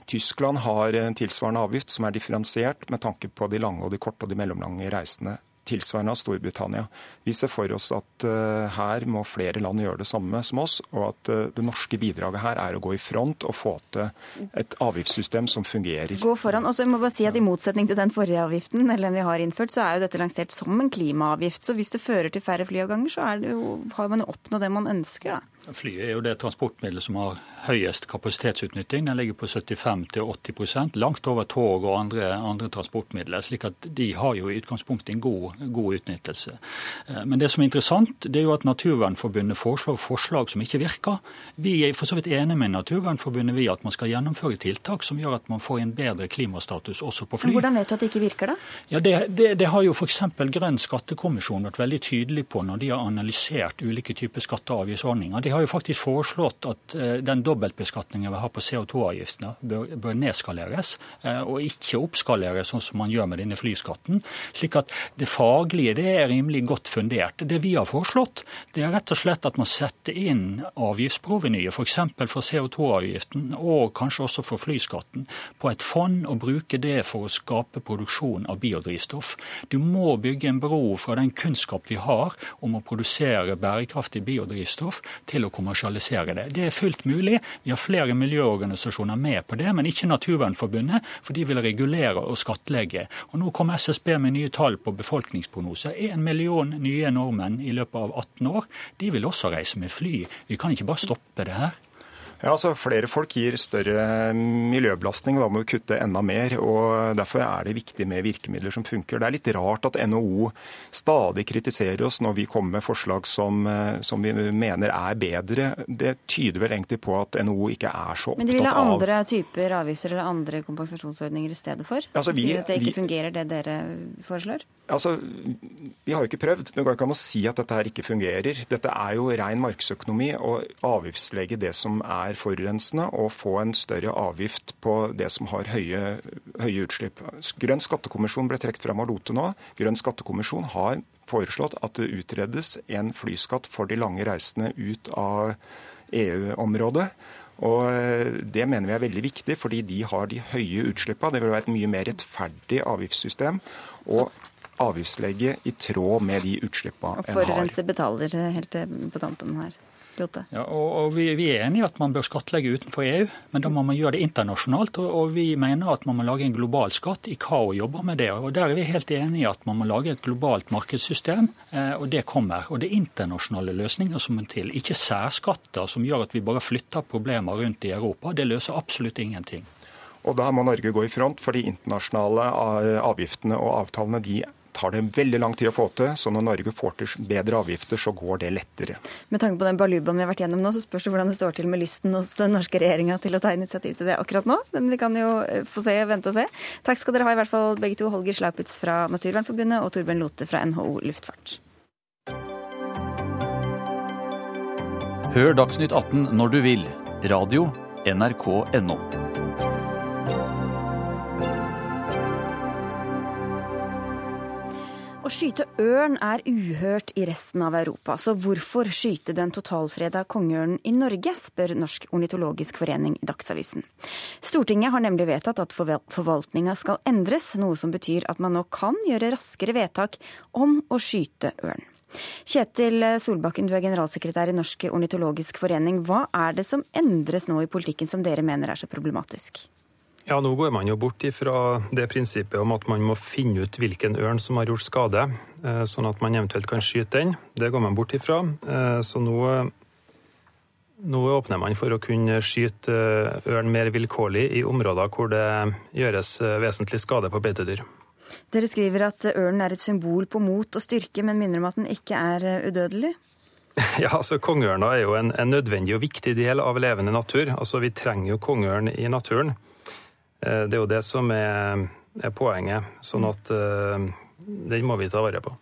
Tyskland har en tilsvarende avgift som er differensiert med tanke på de lange og de korte og de mellomlange reisene tilsvarende av Storbritannia. Vi ser for oss at uh, her må flere land gjøre det samme som oss, og at uh, det norske bidraget her er å gå i front og få til et avgiftssystem som fungerer. Gå foran. Og så må jeg bare si at I motsetning til den forrige avgiften, eller den vi har innført, så er jo dette lansert som en klimaavgift. Så hvis det fører til færre flyavganger, så jo, har man jo oppnådd det man ønsker. da. Flyet er jo det transportmiddelet som har høyest kapasitetsutnytting. Den ligger på 75-80 langt over tog og andre, andre, transportmidler. slik at de har jo i utgangspunktet en god, god, utnyttelse. Eh, men det som er interessant, det er jo at Naturvernforbundet foreslår forslag som ikke virker. Vi er for så vidt enige med Naturvernforbundet vi at man skal gjennomføre tiltak som gjør at man får en bedre klimastatus også på fly. Men hvordan vet du at det ikke virker, da? Ja, Det, det, det har jo f.eks. Grønn skattekommisjon vært veldig tydelig på når de har analysert ulike typer skatte- og avgiftsordninger. De har jo faktisk foreslått at eh, den dobbeltbeskatningen vi har på CO2-avgiftene, bør, bør, nedskaleres, eh, og ikke oppskaleres sånn som man gjør med denne flyskatten. slik at det faglige det er rimelig godt fundert. Det vi har foreslått, det er rett og slett at man setter inn avgiftsprovenyet, f.eks. for, for CO2-avgiften og kanskje også for flyskatten, på et fond og bruke det for å skape produksjon av biodrivstoff. Du må bygge en bro fra den kunnskap vi har om å produsere bærekraftig biodrivstoff, til å kommersialisere det. Det er fullt mulig. Vi har flere miljøorganisasjoner med på det, men ikke Naturvernforbundet, for de vil regulere og skattlegge. Og Nå kom SSB med nye tall på befolkningsprognoser. En million nye nordmenn i løpet av 18 år. De vil også reise med fly. Vi kan ikke bare stoppe det her. Ja, altså Flere folk gir større miljøbelastning, og da må vi kutte enda mer. og Derfor er det viktig med virkemidler som funker. Det er litt rart at NHO stadig kritiserer oss når vi kommer med forslag som, eh, som vi mener er bedre. Det tyder vel egentlig på at NHO ikke er så opptatt av Men de vil ha andre typer avgifter eller andre kompensasjonsordninger i stedet for? Altså, vi, at det ikke vi, fungerer det dere foreslår? Altså, Vi har jo ikke prøvd. Det går ikke an å si at dette her ikke fungerer. Dette er jo ren markedsøkonomi å avgiftslegge det som er forurensende, og få en større avgift på det som har høye, høye utslipp. Grønn skattekommisjon ble trukket frem av Lote nå. Grønn skattekommisjon har foreslått at det utredes en flyskatt for de lange reisene ut av EU-området. Og Det mener vi er veldig viktig, fordi de har de høye utslippene. Det vil være et mye mer rettferdig avgiftssystem. Og avgiftslegge i tråd med de utslippene en har. Forurenser betaler helt på tampen her. Lotte. Ja, og, og vi, vi, er enige i at man bør skattlegge utenfor EU, men da må man gjøre det internasjonalt. Og, og, vi mener at man må lage en global skatt. ICAO jobber med det. og Der er vi helt enige i at man må lage et globalt markedssystem, eh, og det kommer. Og det er internasjonale løsninger som må til, ikke særskatter som gjør at vi bare flytter problemer rundt i Europa. Det løser absolutt ingenting. Og Da må Norge gå i front, for de internasjonale avgiftene og avtalene de tar det veldig lang tid å få til. Så når Norge får til bedre avgifter, så går det lettere. Med tanke på den balubaen vi har vært gjennom nå, så spørs det hvordan det står til med lysten hos den norske regjeringa til å ta initiativ til det akkurat nå. Men vi kan jo eh, få se, vente og se. Takk skal dere ha i hvert fall begge to, Holger Slaupitz fra Naturvernforbundet og Torbjørn Lote fra NHO Luftfart. Hør Dagsnytt 18 når du vil. Radio NRK.no. Å skyte ørn er uhørt i resten av Europa, så hvorfor skyte den totalfreda kongeørnen i Norge, spør Norsk ornitologisk forening i Dagsavisen. Stortinget har nemlig vedtatt at forvaltninga skal endres, noe som betyr at man nå kan gjøre raskere vedtak om å skyte ørn. Kjetil Solbakken, du er generalsekretær i Norsk ornitologisk forening. Hva er det som endres nå i politikken som dere mener er så problematisk? Ja, Nå går man jo bort ifra det prinsippet om at man må finne ut hvilken ørn som har gjort skade, sånn at man eventuelt kan skyte den. Det går man bort ifra. Så nå, nå åpner man for å kunne skyte ørn mer vilkårlig i områder hvor det gjøres vesentlig skade på beitedyr. Dere skriver at ørnen er et symbol på mot og styrke, men minner om at den ikke er udødelig? Ja, altså Kongeørna er jo en, en nødvendig og viktig del av levende natur. Altså Vi trenger jo kongeørn i naturen. Det er jo det som er, er poenget. Sånn at uh, den må vi ta vare på.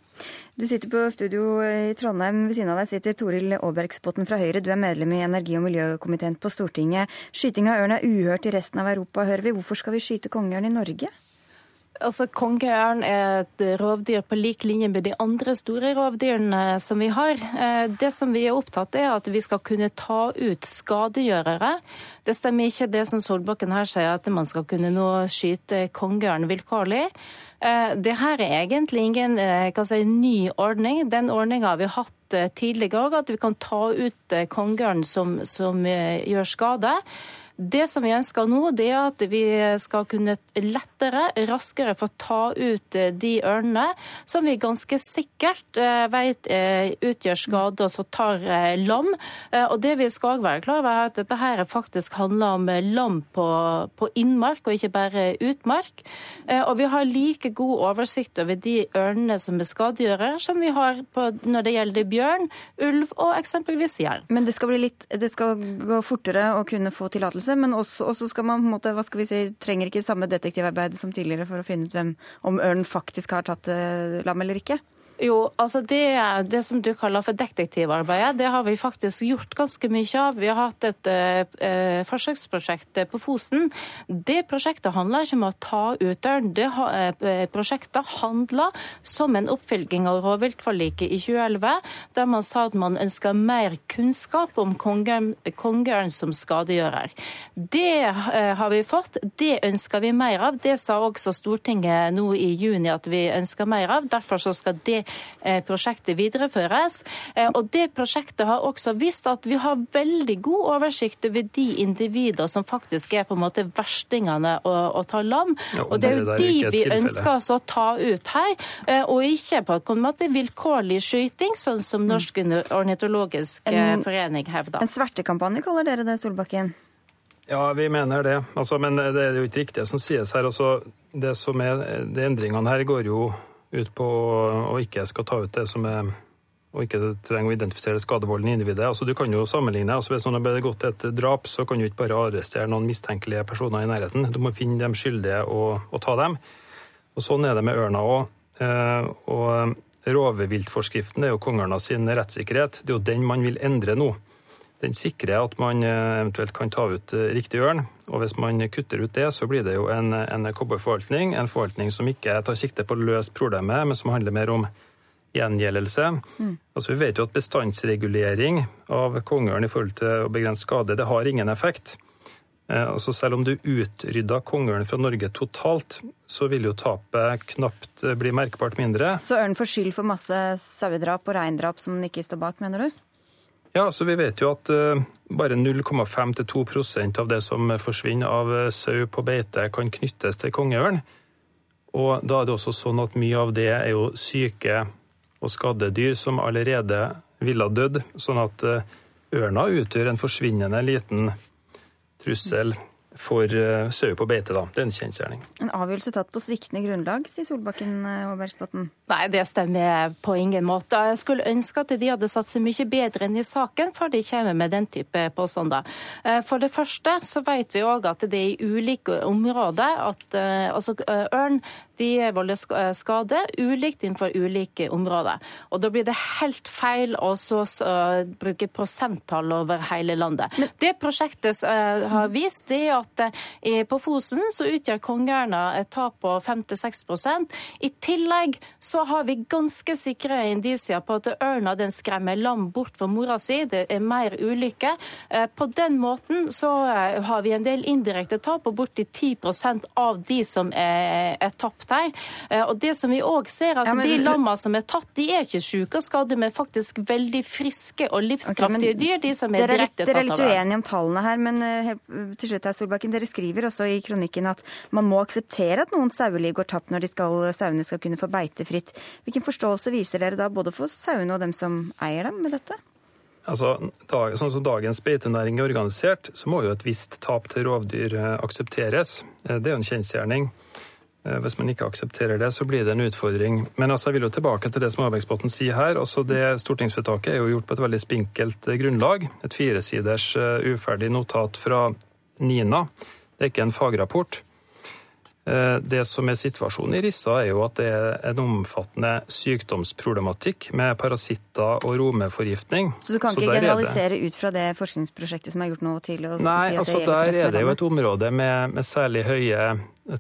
Du sitter på studio i Trondheim. Ved siden av deg sitter Toril Aabergsbotten fra Høyre. Du er medlem i energi- og miljøkomiteen på Stortinget. Skyting av ørn er uhørt i resten av Europa, hører vi. Hvorfor skal vi skyte kongeørn i Norge? Altså, Kongeørn er et rovdyr på lik linje med de andre store rovdyrene som vi har. Det som vi er opptatt er at vi skal kunne ta ut skadegjørere. Det stemmer ikke det som Solbakken her sier, at man skal kunne nå skyte kongeørn vilkårlig. Det her er egentlig ingen si, ny ordning. Den ordninga har vi hatt tidligere òg, at vi kan ta ut kongeørn som, som gjør skade. Det som vi ønsker nå, det er at vi skal kunne lettere, raskere få ta ut de ørnene som vi ganske sikkert vet utgjør skade og så tar lam. Og det vi skal være klar over, er at dette her faktisk handler om lam på, på innmark og ikke bare utmark. Og vi har like god oversikt over de ørnene som er skadegjørere, som vi har på, når det gjelder bjørn, ulv og eksempelvis jerv. Men det skal, litt, det skal gå fortere å kunne få tillatelse men også, også, skal man på en måte, hva skal vi si, trenger ikke samme detektivarbeid som tidligere for å finne ut hvem, om ørnen faktisk har tatt uh, lam eller ikke? Jo, altså det, det, som du kaller for detektivarbeidet, det har vi faktisk gjort ganske mye av. Vi har hatt et eh, forsøksprosjekt på Fosen. Det prosjektet handler ikke om å ta ut. Det eh, prosjektet handler som en oppfølging av rovviltforliket i 2011, der man sa at man ønska mer kunnskap om kongeørn som skadegjører. Det eh, har vi fått. Det ønsker vi mer av. Det sa også Stortinget nå i juni at vi ønsker mer av. Derfor så skal det prosjektet videreføres. Og det prosjektet har også vist at vi har veldig god oversikt over de individer som faktisk er på en måte verstingene å, å ta lam. Ja, og det er jo de vi ønsker oss å ta ut her, og ikke på en måte vilkårlig skyting, sånn som Norsk ornitologisk forening hevder. En svertekampanje kaller dere det, Solbakken? Ja, vi mener det. Altså, men det er jo ikke riktig det som sies her. Altså, det som er, de endringene her går jo ut på å ikke skal ta ut det som er og ikke trenger å identifisere skadevolden i individet. Altså, du kan jo sammenligne. Altså, hvis noen har begått et drap, så kan du ikke bare arrestere noen mistenkelige personer i nærheten. Du må finne dem skyldige og, og ta dem. Og Sånn er det med ørna òg. Eh, og rovviltforskriften er jo kongeørna sin rettssikkerhet. Det er jo den man vil endre nå. Den sikrer at man eh, eventuelt kan ta ut eh, riktig ørn. Og hvis man kutter ut det, så blir det jo en, en cowboyforvaltning. En forvaltning som ikke tar sikte på å løse problemet, men som handler mer om gjengjeldelse. Mm. Altså, vi vet jo at bestandsregulering av kongeørn i forhold til å begrense skade, det har ingen effekt. Eh, altså, selv om du utrydda kongeørn fra Norge totalt, så vil jo tapet knapt bli merkbart mindre. Så ørnen får skyld for masse sauedrap og reindrap som den ikke står bak, mener du? Ja, så Vi vet jo at uh, bare 0,5-2% av det som forsvinner av uh, sau på beite, kan knyttes til kongeørn. Og da er det også sånn at mye av det er jo syke og skadde dyr som allerede ville ha dødd. Sånn at uh, ørna utgjør en forsvinnende liten trussel for uh, sau på beite. da. Det er en kjensgjerning. En avgjørelse tatt på sviktende grunnlag, sier Solbakken og Bergsbotn. Nei, det stemmer på ingen måte. Jeg skulle ønske at de hadde satt seg mye bedre inn i saken før de kommer med den type påstander. Uh, for det første så vet vi òg at det er i ulike områder at altså ørn de volder skade ulikt innenfor ulike områder. Og Da blir det helt feil å så, uh, bruke prosenttall over hele landet. Men, det prosjektet uh, har vist, det er at uh, på Fosen så utgjør kongeørna et tap på 5-6 I tillegg så har vi ganske sikre indisier på at ørna den skremmer lam bort fra mora si. Det er mer ulykker. På den måten så har vi en del indirekte tap, og borti 10% av de som er, er tapt her. Og det som vi òg ser, at ja, men, de lammene som er tatt, de er ikke syke og skadde, men faktisk veldig friske og livskraftige okay, dyr. de som er direkte tatt av Dere er litt uenige om tallene her, men til slutt her, Solbakken, dere skriver også i kronikken at man må akseptere at noen saueliv går tapt når de skal, sauene skal kunne få beite fritt. Hvilken forståelse viser dere da både for sauene og dem som eier dem med dette? Altså, sånn som Dagens beitenæring er organisert, så må jo et visst tap til rovdyr eh, aksepteres. Eh, det er jo en kjensgjerning. Eh, hvis man ikke aksepterer det, så blir det en utfordring. Men altså, jeg vil jo tilbake til det som Abeksbotn sier her. Altså, det Stortingsvedtaket er jo gjort på et veldig spinkelt grunnlag. Et firesiders uferdig notat fra NINA. Det er ikke en fagrapport. Eh, det som er situasjonen i Rissa, er jo at det er en omfattende sykdomsproblematikk med parasitter og romeforgiftning. Så du kan ikke generalisere ut fra det forskningsprosjektet som er gjort nå til å Nei, si at altså, det gjelder Der er det jo et område med, med særlig høye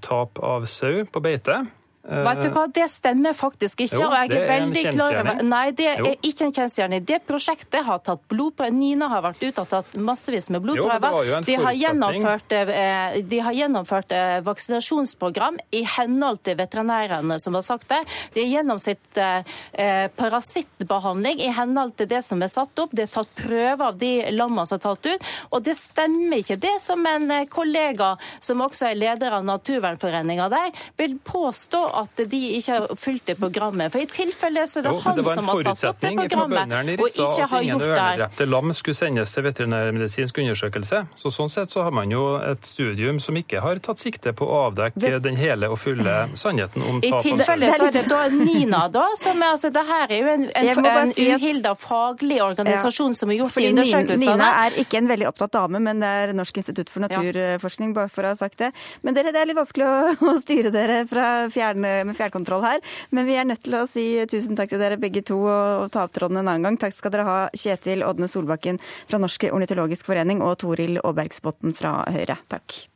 tap av sau på beite. Vet du hva, Det stemmer faktisk ikke. Jo, og jeg er, er veldig klar over... Nei, det er jo. ikke en kjensgjerning. Det prosjektet har tatt blodprøver. Nina har vært ute og tatt massevis med blodprøver. De har, gjennomført, eh, de har gjennomført eh, vaksinasjonsprogram i henhold til veterinærene som har sagt det. De har gjennomsett eh, parasittbehandling i henhold til det som er satt opp. Det er tatt prøver av de lammene som er tatt ut. Og det stemmer ikke det som en kollega, som også er leder av Naturvernforeninga der, vil påstå at de ikke har fulgt det programmet. For i tilfelle så er det jo, han det som har satt opp det programmet, og ikke har gjort det. Ingen ørnedrepte lam skulle sendes til veterinærmedisinsk undersøkelse. Så Sånn sett så har man jo et studium som ikke har tatt sikte på å avdekke den hele og fulle sannheten om tap av I tilfelle så er det da Nina, da, som er, altså, det her er jo en, en, en uhilda faglig organisasjon ja, som har gjort de undersøkelsene. Nina er ikke en veldig opptatt dame, men det er Norsk institutt for naturforskning, bare for å ha sagt det. Men dere, det er litt vanskelig å, å styre dere fra fjerne med fjernkontroll her. Men vi er nødt til å si tusen takk til dere begge to og ta opp tråden en annen gang. Takk skal dere ha, Kjetil Ådne Solbakken fra Norsk ornitologisk forening og Toril Aabergsbotten fra Høyre. Takk.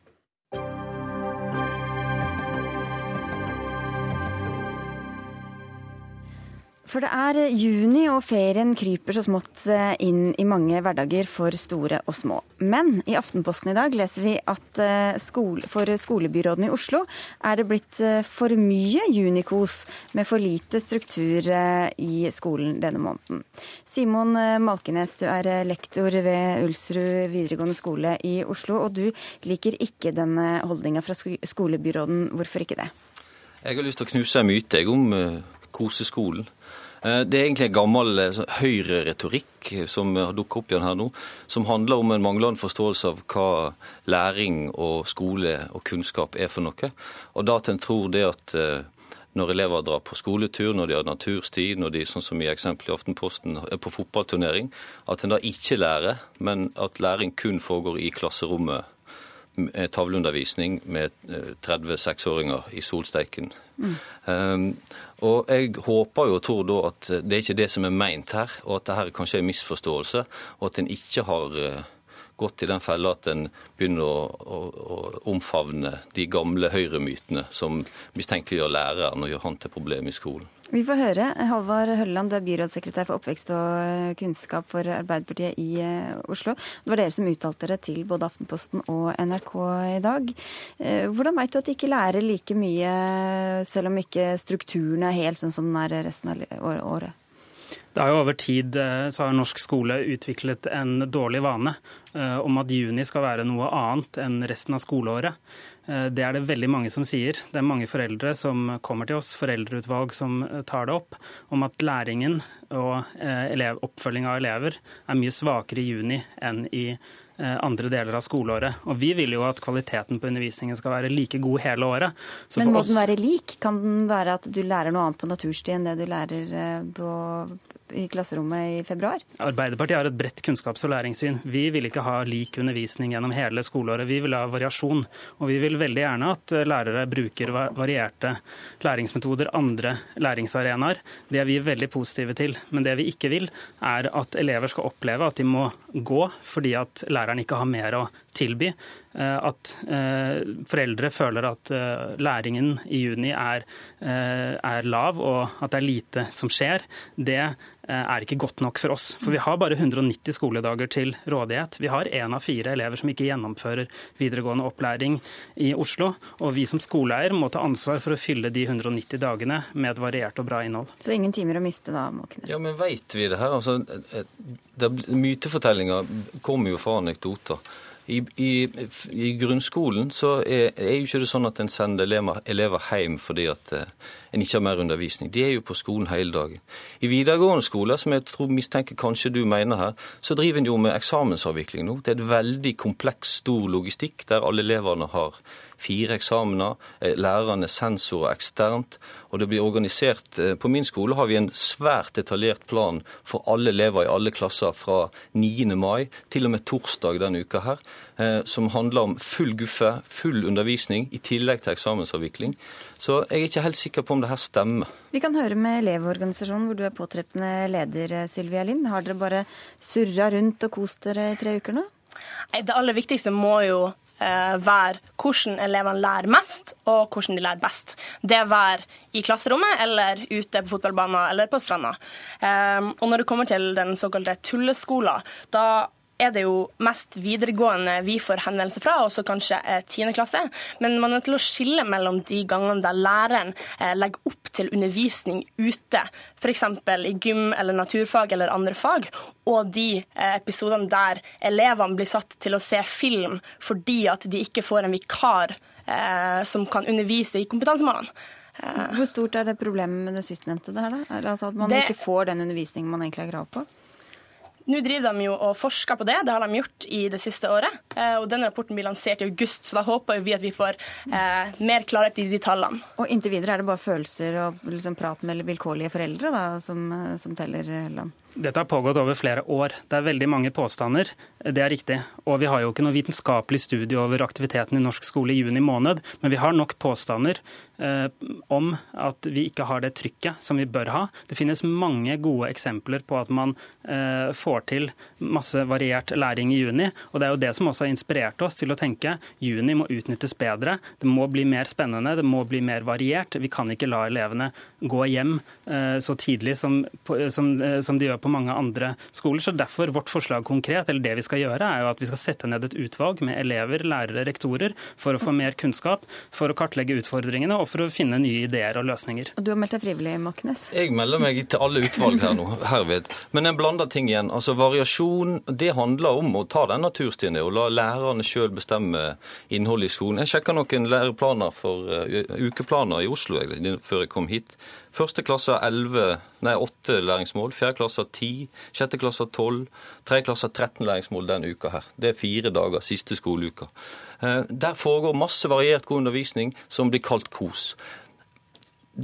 For det er juni, og ferien kryper så smått eh, inn i mange hverdager for store og små. Men i Aftenposten i dag leser vi at eh, skole, for skolebyråden i Oslo er det blitt eh, for mye junikos med for lite struktur i skolen denne måneden. Simon Malkenes, du er lektor ved Ulsrud videregående skole i Oslo, og du liker ikke denne holdninga fra skolebyråden. Hvorfor ikke det? Jeg har lyst til å knuse en myte om koseskolen. Eh, det er egentlig en gammel eh, høyreretorikk som har dukket opp igjen her nå, som handler om en manglende forståelse av hva læring og skole og kunnskap er for noe. Og da at en tror det at eh, når elever drar på skoletur, når de har naturstid, når de sånn som i eksempelet i Aftenposten er på fotballturnering, at en da ikke lærer, men at læring kun foregår i klasserommet tavleundervisning med 30 seksåringer i solsteiken. Mm. Og Jeg håper jo og tror da at det er ikke det som er meint her, og at det her kanskje er en misforståelse, og at en ikke har eh, gått i den fella at en begynner å, å, å, omfavne de gamle høyremytene som mistenkeliggjør læreren og gjør han til problem i skolen. Vi får høre. Halvard Hølleland, du er byrådssekretær for oppvekst og eh, kunnskap for Arbeiderpartiet i eh, Oslo. Det var dere som uttalte dere til både Aftenposten og NRK i dag. Eh, hvordan veit du at de ikke lærer like mye, selv om ikke strukturen er helt sånn som den er resten av året? Det har jo Over tid så har norsk skole utviklet en dårlig vane om at juni skal være noe annet enn resten av skoleåret. Eh, det er det veldig mange som sier. Det er mange foreldre som kommer til oss, foreldreutvalg som eh, tar det opp, om at læringen og eh, elev, oppfølging av elever er mye svakere i juni enn i andre deler av skoleåret. Og Vi vil jo at kvaliteten på undervisningen skal være like god hele året. Så Men må oss... den være lik? Kan den være at du lærer noe annet på naturstid enn det du lærer på i klasserommet i februar? Arbeiderpartiet har et bredt kunnskaps- og læringssyn. Vi vil ikke ha lik undervisning gjennom hele skoleåret. Vi vil ha variasjon. Og vi vil veldig gjerne at lærere bruker varierte læringsmetoder, andre læringsarenaer. Det er vi veldig positive til. Men det vi ikke vil, er at elever skal oppleve at de må gå fordi at læreren ikke har mer å tilby. Eh, at eh, foreldre føler at eh, læringen i juni er, er lav og at det er lite som skjer, det er ikke godt nok for oss. For vi har bare 190 skoledager til rådighet. Vi har én av fire elever som ikke gjennomfører videregående opplæring i Oslo. Og vi som skoleeier må ta ansvar for å fylle de 190 dagene med et variert og bra innhold. Så ingen timer å miste da, Måkenes? Ja, men veit vi det her? Altså, mytefortellinga kommer jo fra anekdoter. I, i, I, grunnskolen så er, er, jo ikke det sånn at en sender elever, elever hjem fordi at uh, en ikke har mer undervisning. De er jo på skolen hele dagen. I videregående skole, som jeg tror mistenker kanskje du mener her, så driver en jo med eksamensavvikling nå. Det er et veldig kompleks, stor logistikk der alle elevene har fire eksamener, eh, lærerne sensorer eksternt. Og det blir organisert eh, På min skole har vi en svært detaljert plan for alle elever i alle klasser fra 9. mai til og med torsdag denne uka her, eh, som handler om full guffe, full undervisning, i tillegg til eksamensavvikling. Så jeg er ikke helt sikker på om det her stemmer. Vi kan høre med Elevorganisasjonen, hvor du er påtreffende leder, Sylvia Lind. Har dere bare surra rundt og kost dere i tre uker nå? Det aller viktigste må jo være hvordan elevene lærer mest, og hvordan de lærer best. Det være i klasserommet eller ute på fotballbanen eller på stranda. Eh, og når det kommer til den såkalte tulleskolen, da er det jo mest videregående vi får henvendelser fra, også kanskje tiende klasse. Men man er til å skille mellom de gangene der læreren eh, legger opp til undervisning ute, f.eks. i gym eller naturfag eller andre fag, og de eh, episodene der elevene blir satt til å se film fordi at de ikke får en vikar eh, som kan undervise i kompetansemålene. Hvor stort er det problemet med det sistnevnte? Det her, da? Altså at man det... ikke får den undervisningen man egentlig har krav på? Nå driver de jo og forsker på det, det har de gjort i det siste året. Eh, og denne rapporten blir lansert i august, så da håper vi at vi får eh, mer klarhet i de tallene. Og inntil videre er det bare følelser og liksom prat med vilkårlige foreldre da, som, eh, som teller, Land? Dette har pågått over flere år. Det er veldig mange påstander. Det er riktig. Og vi har jo ikke noe vitenskapelig studie over aktiviteten i norsk skole i juni måned, men vi har nok påstander eh, om at vi ikke har det trykket som vi bør ha. Det finnes mange gode eksempler på at man eh, får til masse variert læring i juni. og Det er jo det som også har inspirert oss til å tenke juni må utnyttes bedre. Det må bli mer spennende, det må bli mer variert. Vi kan ikke la elevene gå hjem eh, så tidlig som, som, eh, som de gjør på mange andre skoler. så Derfor vårt forslag konkret, eller det vi skal gjøre, er jo at vi skal sette ned et utvalg med elever, lærere, rektorer for å få mer kunnskap, for å kartlegge utfordringene og for å finne nye ideer og løsninger. Og Du har meldt deg frivillig, Maknes? Jeg melder meg til alle utvalg her nå, herved. Men en blander ting igjen. Altså Variasjon det handler om å ta den naturstien og la lærerne sjøl bestemme innholdet i skolen. Jeg sjekka noen læreplaner for uh, ukeplaner i Oslo jeg, før jeg kom hit. Første klasse har 11, nei, 8 læringsmål, fjerde klasse har 10, sjette klasse har 12, tredje klasse har 13 læringsmål denne uka her. Det er fire dager siste skoleuka. Eh, der foregår masse variert god undervisning som blir kalt KOS.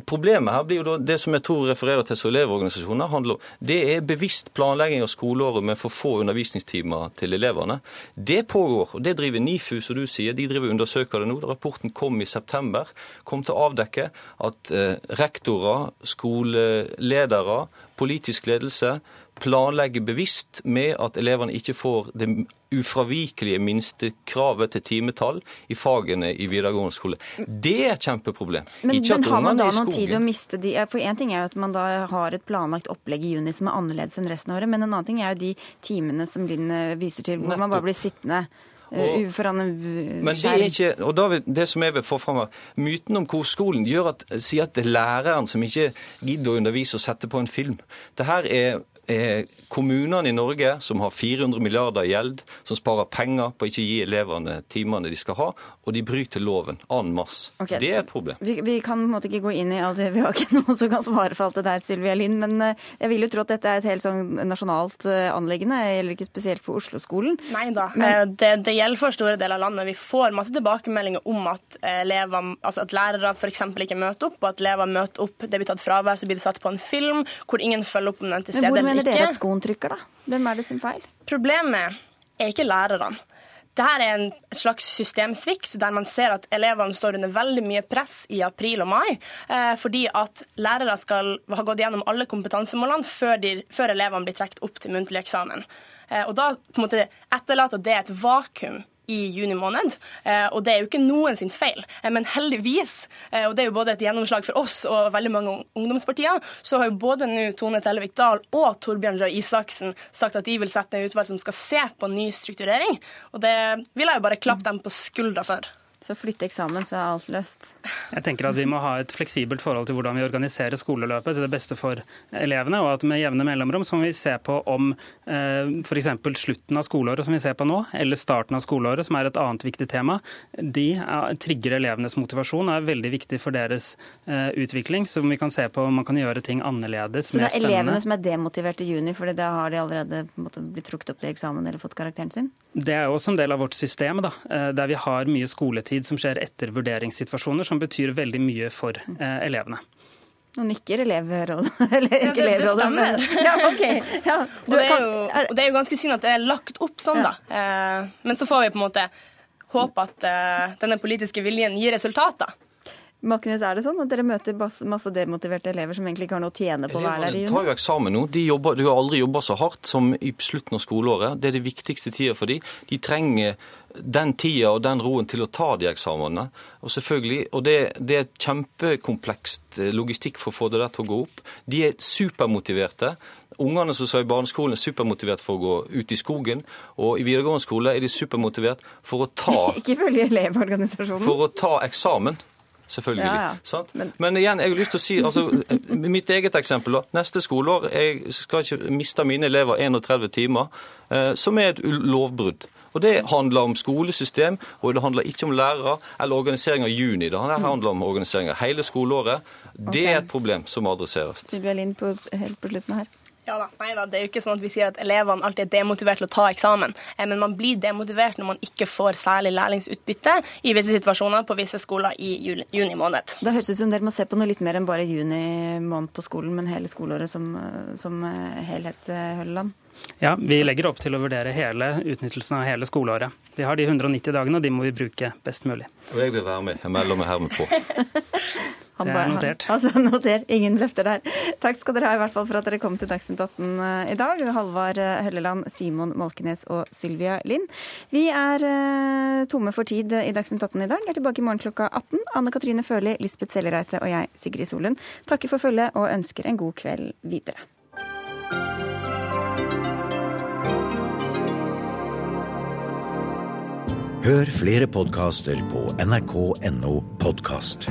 Problemet her blir jo da, det som jeg tror refererer til som elevorganisasjoner, handler om, det er bevisst planlegging av skoleåret med for få undervisningstimer til elevene. Det pågår, og det driver NIFU, som du sier. De driver undersøker det nå. Rapporten kom i september. Kom til å avdekke at eh, rektorer, skoleledere, politisk ledelse planlegge bevisst med at elevene ikke får det ufravikelige minstekravet til timetall i fagene i videregående skole. Det er et kjempeproblem. Men, men har man da noen tid å miste de For én ting er jo at man da har et planlagt opplegg i juni som er annerledes enn resten av året, men en annen ting er jo de timene som Linn eh, viser til, hvor Nettopp. man bare blir sittende. Eh, og, men det er ikke, og da vil, det som jeg vil få fram her, Myten om korskolen gjør at, sier at det er læreren som ikke gidder å undervise og sette på en film. Det her er er kommunene i Norge som har 400 milliarder i gjeld, som sparer penger på å ikke gi elevene timene de skal ha, og de bryter loven en masse. Okay. Det er et problem. Vi, vi, kan på en måte ikke gå inn i alt, det, vi har ikke noen som kan svare for alt det der, Sylvia Lind. Men eh, jeg vil jo tro at dette er et helt sånn nasjonalt eh, anliggende, eller ikke spesielt for Oslo-skolen. Nei da, men... Eh, det, det, gjelder for store deler av landet. Vi får masse tilbakemeldinger om at, elever, altså at lærere f.eks. ikke møter opp, og at elever møter opp, det blir tatt fravær, så blir det satt på en film hvor ingen følger opp om den til stede mener dere at skoen trykker, da? Hvem er det sin feil? Problemet er ikke lærerne. Dette er en slags systemsvikt der man ser at elevene står under veldig mye press i april og mai, eh, fordi at lærere skal ha gått gjennom alle kompetansemålene før, de, før elevene blir trukket opp til muntlig eksamen. Eh, og da på en måte etterlater det et vakuum i juni måned. Eh, og det er jo ikke noen sin feil. Eh, men heldigvis, eh, og det er jo både et gjennomslag for oss og veldig mange ungdomspartier, så har jo både nå Tone Tellevik Dahl og Torbjørn Røe Isaksen sagt at de vil sette ned utvalg som skal se på ny strukturering. Og det vil jeg jo bare klappe dem på skuldra for. Så flytte eksamen, så er alt løst. Jeg tenker at Vi må ha et fleksibelt forhold til hvordan vi organiserer skoleløpet til det beste for elevene. Og at med jevne mellomrom så må vi se på om eh, f.eks. slutten av skoleåret, som vi ser på nå, eller starten av skoleåret, som er et annet viktig tema, de er, trigger elevenes motivasjon og er veldig viktig for deres eh, utvikling. Så vi kan se på om man kan gjøre ting annerledes. Så det er elevene som er demotivert i juni, for da har de allerede måte, blitt trukket opp til eksamen eller fått karakteren sin? Det er også en del av vårt system, da, eh, der vi har mye skoletid skoletid som skjer etter vurderingssituasjoner, som betyr veldig mye for eh, elevene. Nå nikker elevrådet. Eller ikke ja, stemmer. men ja, okay. ja, og, det jo, og, det er jo, ganske synd at det er lagt opp sånn, da. Eh, men så får vi på en måte håpe at eh, denne politiske viljen gir resultater. Malkenes, er det sånn at dere møter masse demotiverte elever som egentlig ikke har noe å tjene på å være der juni? tar jo eksamen nå. De, jobber, de har aldri jobba så hardt som i slutten av skoleåret. Det er det viktigste tida for dem. De trenger den tida og den roen til å ta de eksamenene. Og selvfølgelig, og det, det er kjempekomplekst eh, logistikk for å få det der til å gå opp. De er supermotiverte. Ungene som er i barneskolen er supermotivert for å gå ut i skogen. Og i videregående skole er de supermotivert for å ta Ikke følge elevorganisasjonen. For å ta eksamen selvfølgelig. Ja, ja. Men... Men... igjen, jeg har lyst til å si, altså, mitt eget eksempel. Neste skoleår jeg skal ikke miste mine elever 31 timer, eh, som er et lovbrudd. Og Det handler om skolesystem, og det handler ikke om lærere eller organisering av juni. Det handler om organisering av hele skoleåret. Det er et problem som må adresseres. Sylvia Lind, på, helt på slutten her. Ja da, nei da, Det er jo ikke sånn at vi sier at elevene alltid er demotivert til å ta eksamen, eh, men man blir demotivert når man ikke får særlig lærlingsutbytte i visse situasjoner på visse skoler i juli, juni måned. Det høres ut som dere må se på noe litt mer enn bare juni måned på skolen, men hele skoleåret som, som helhet, Hølleland? Ja, vi legger opp til å vurdere hele utnyttelsen av hele skoleåret. Vi har de 190 dagene, og de må vi bruke best mulig. Og jeg vil være med. Jeg melder meg hermed på. Han det er notert. Han, altså, notert. Ingen løfter der. Takk skal dere ha i hvert fall for at dere kom til Dagsnytt 18 eh, i dag. Halvard Helleland, Hølleland, Simon Molkenes og Sylvia Lind. Vi er uh, tomme for tid i Dagsnytt 18 i dag. Er tilbake i morgen klokka 18. Anne Katrine Førli, Lisbeth Sellereite og jeg, Sigrid Solund, takker for følget og ønsker en god kveld videre. Hør flere podkaster på nrk.no podkast.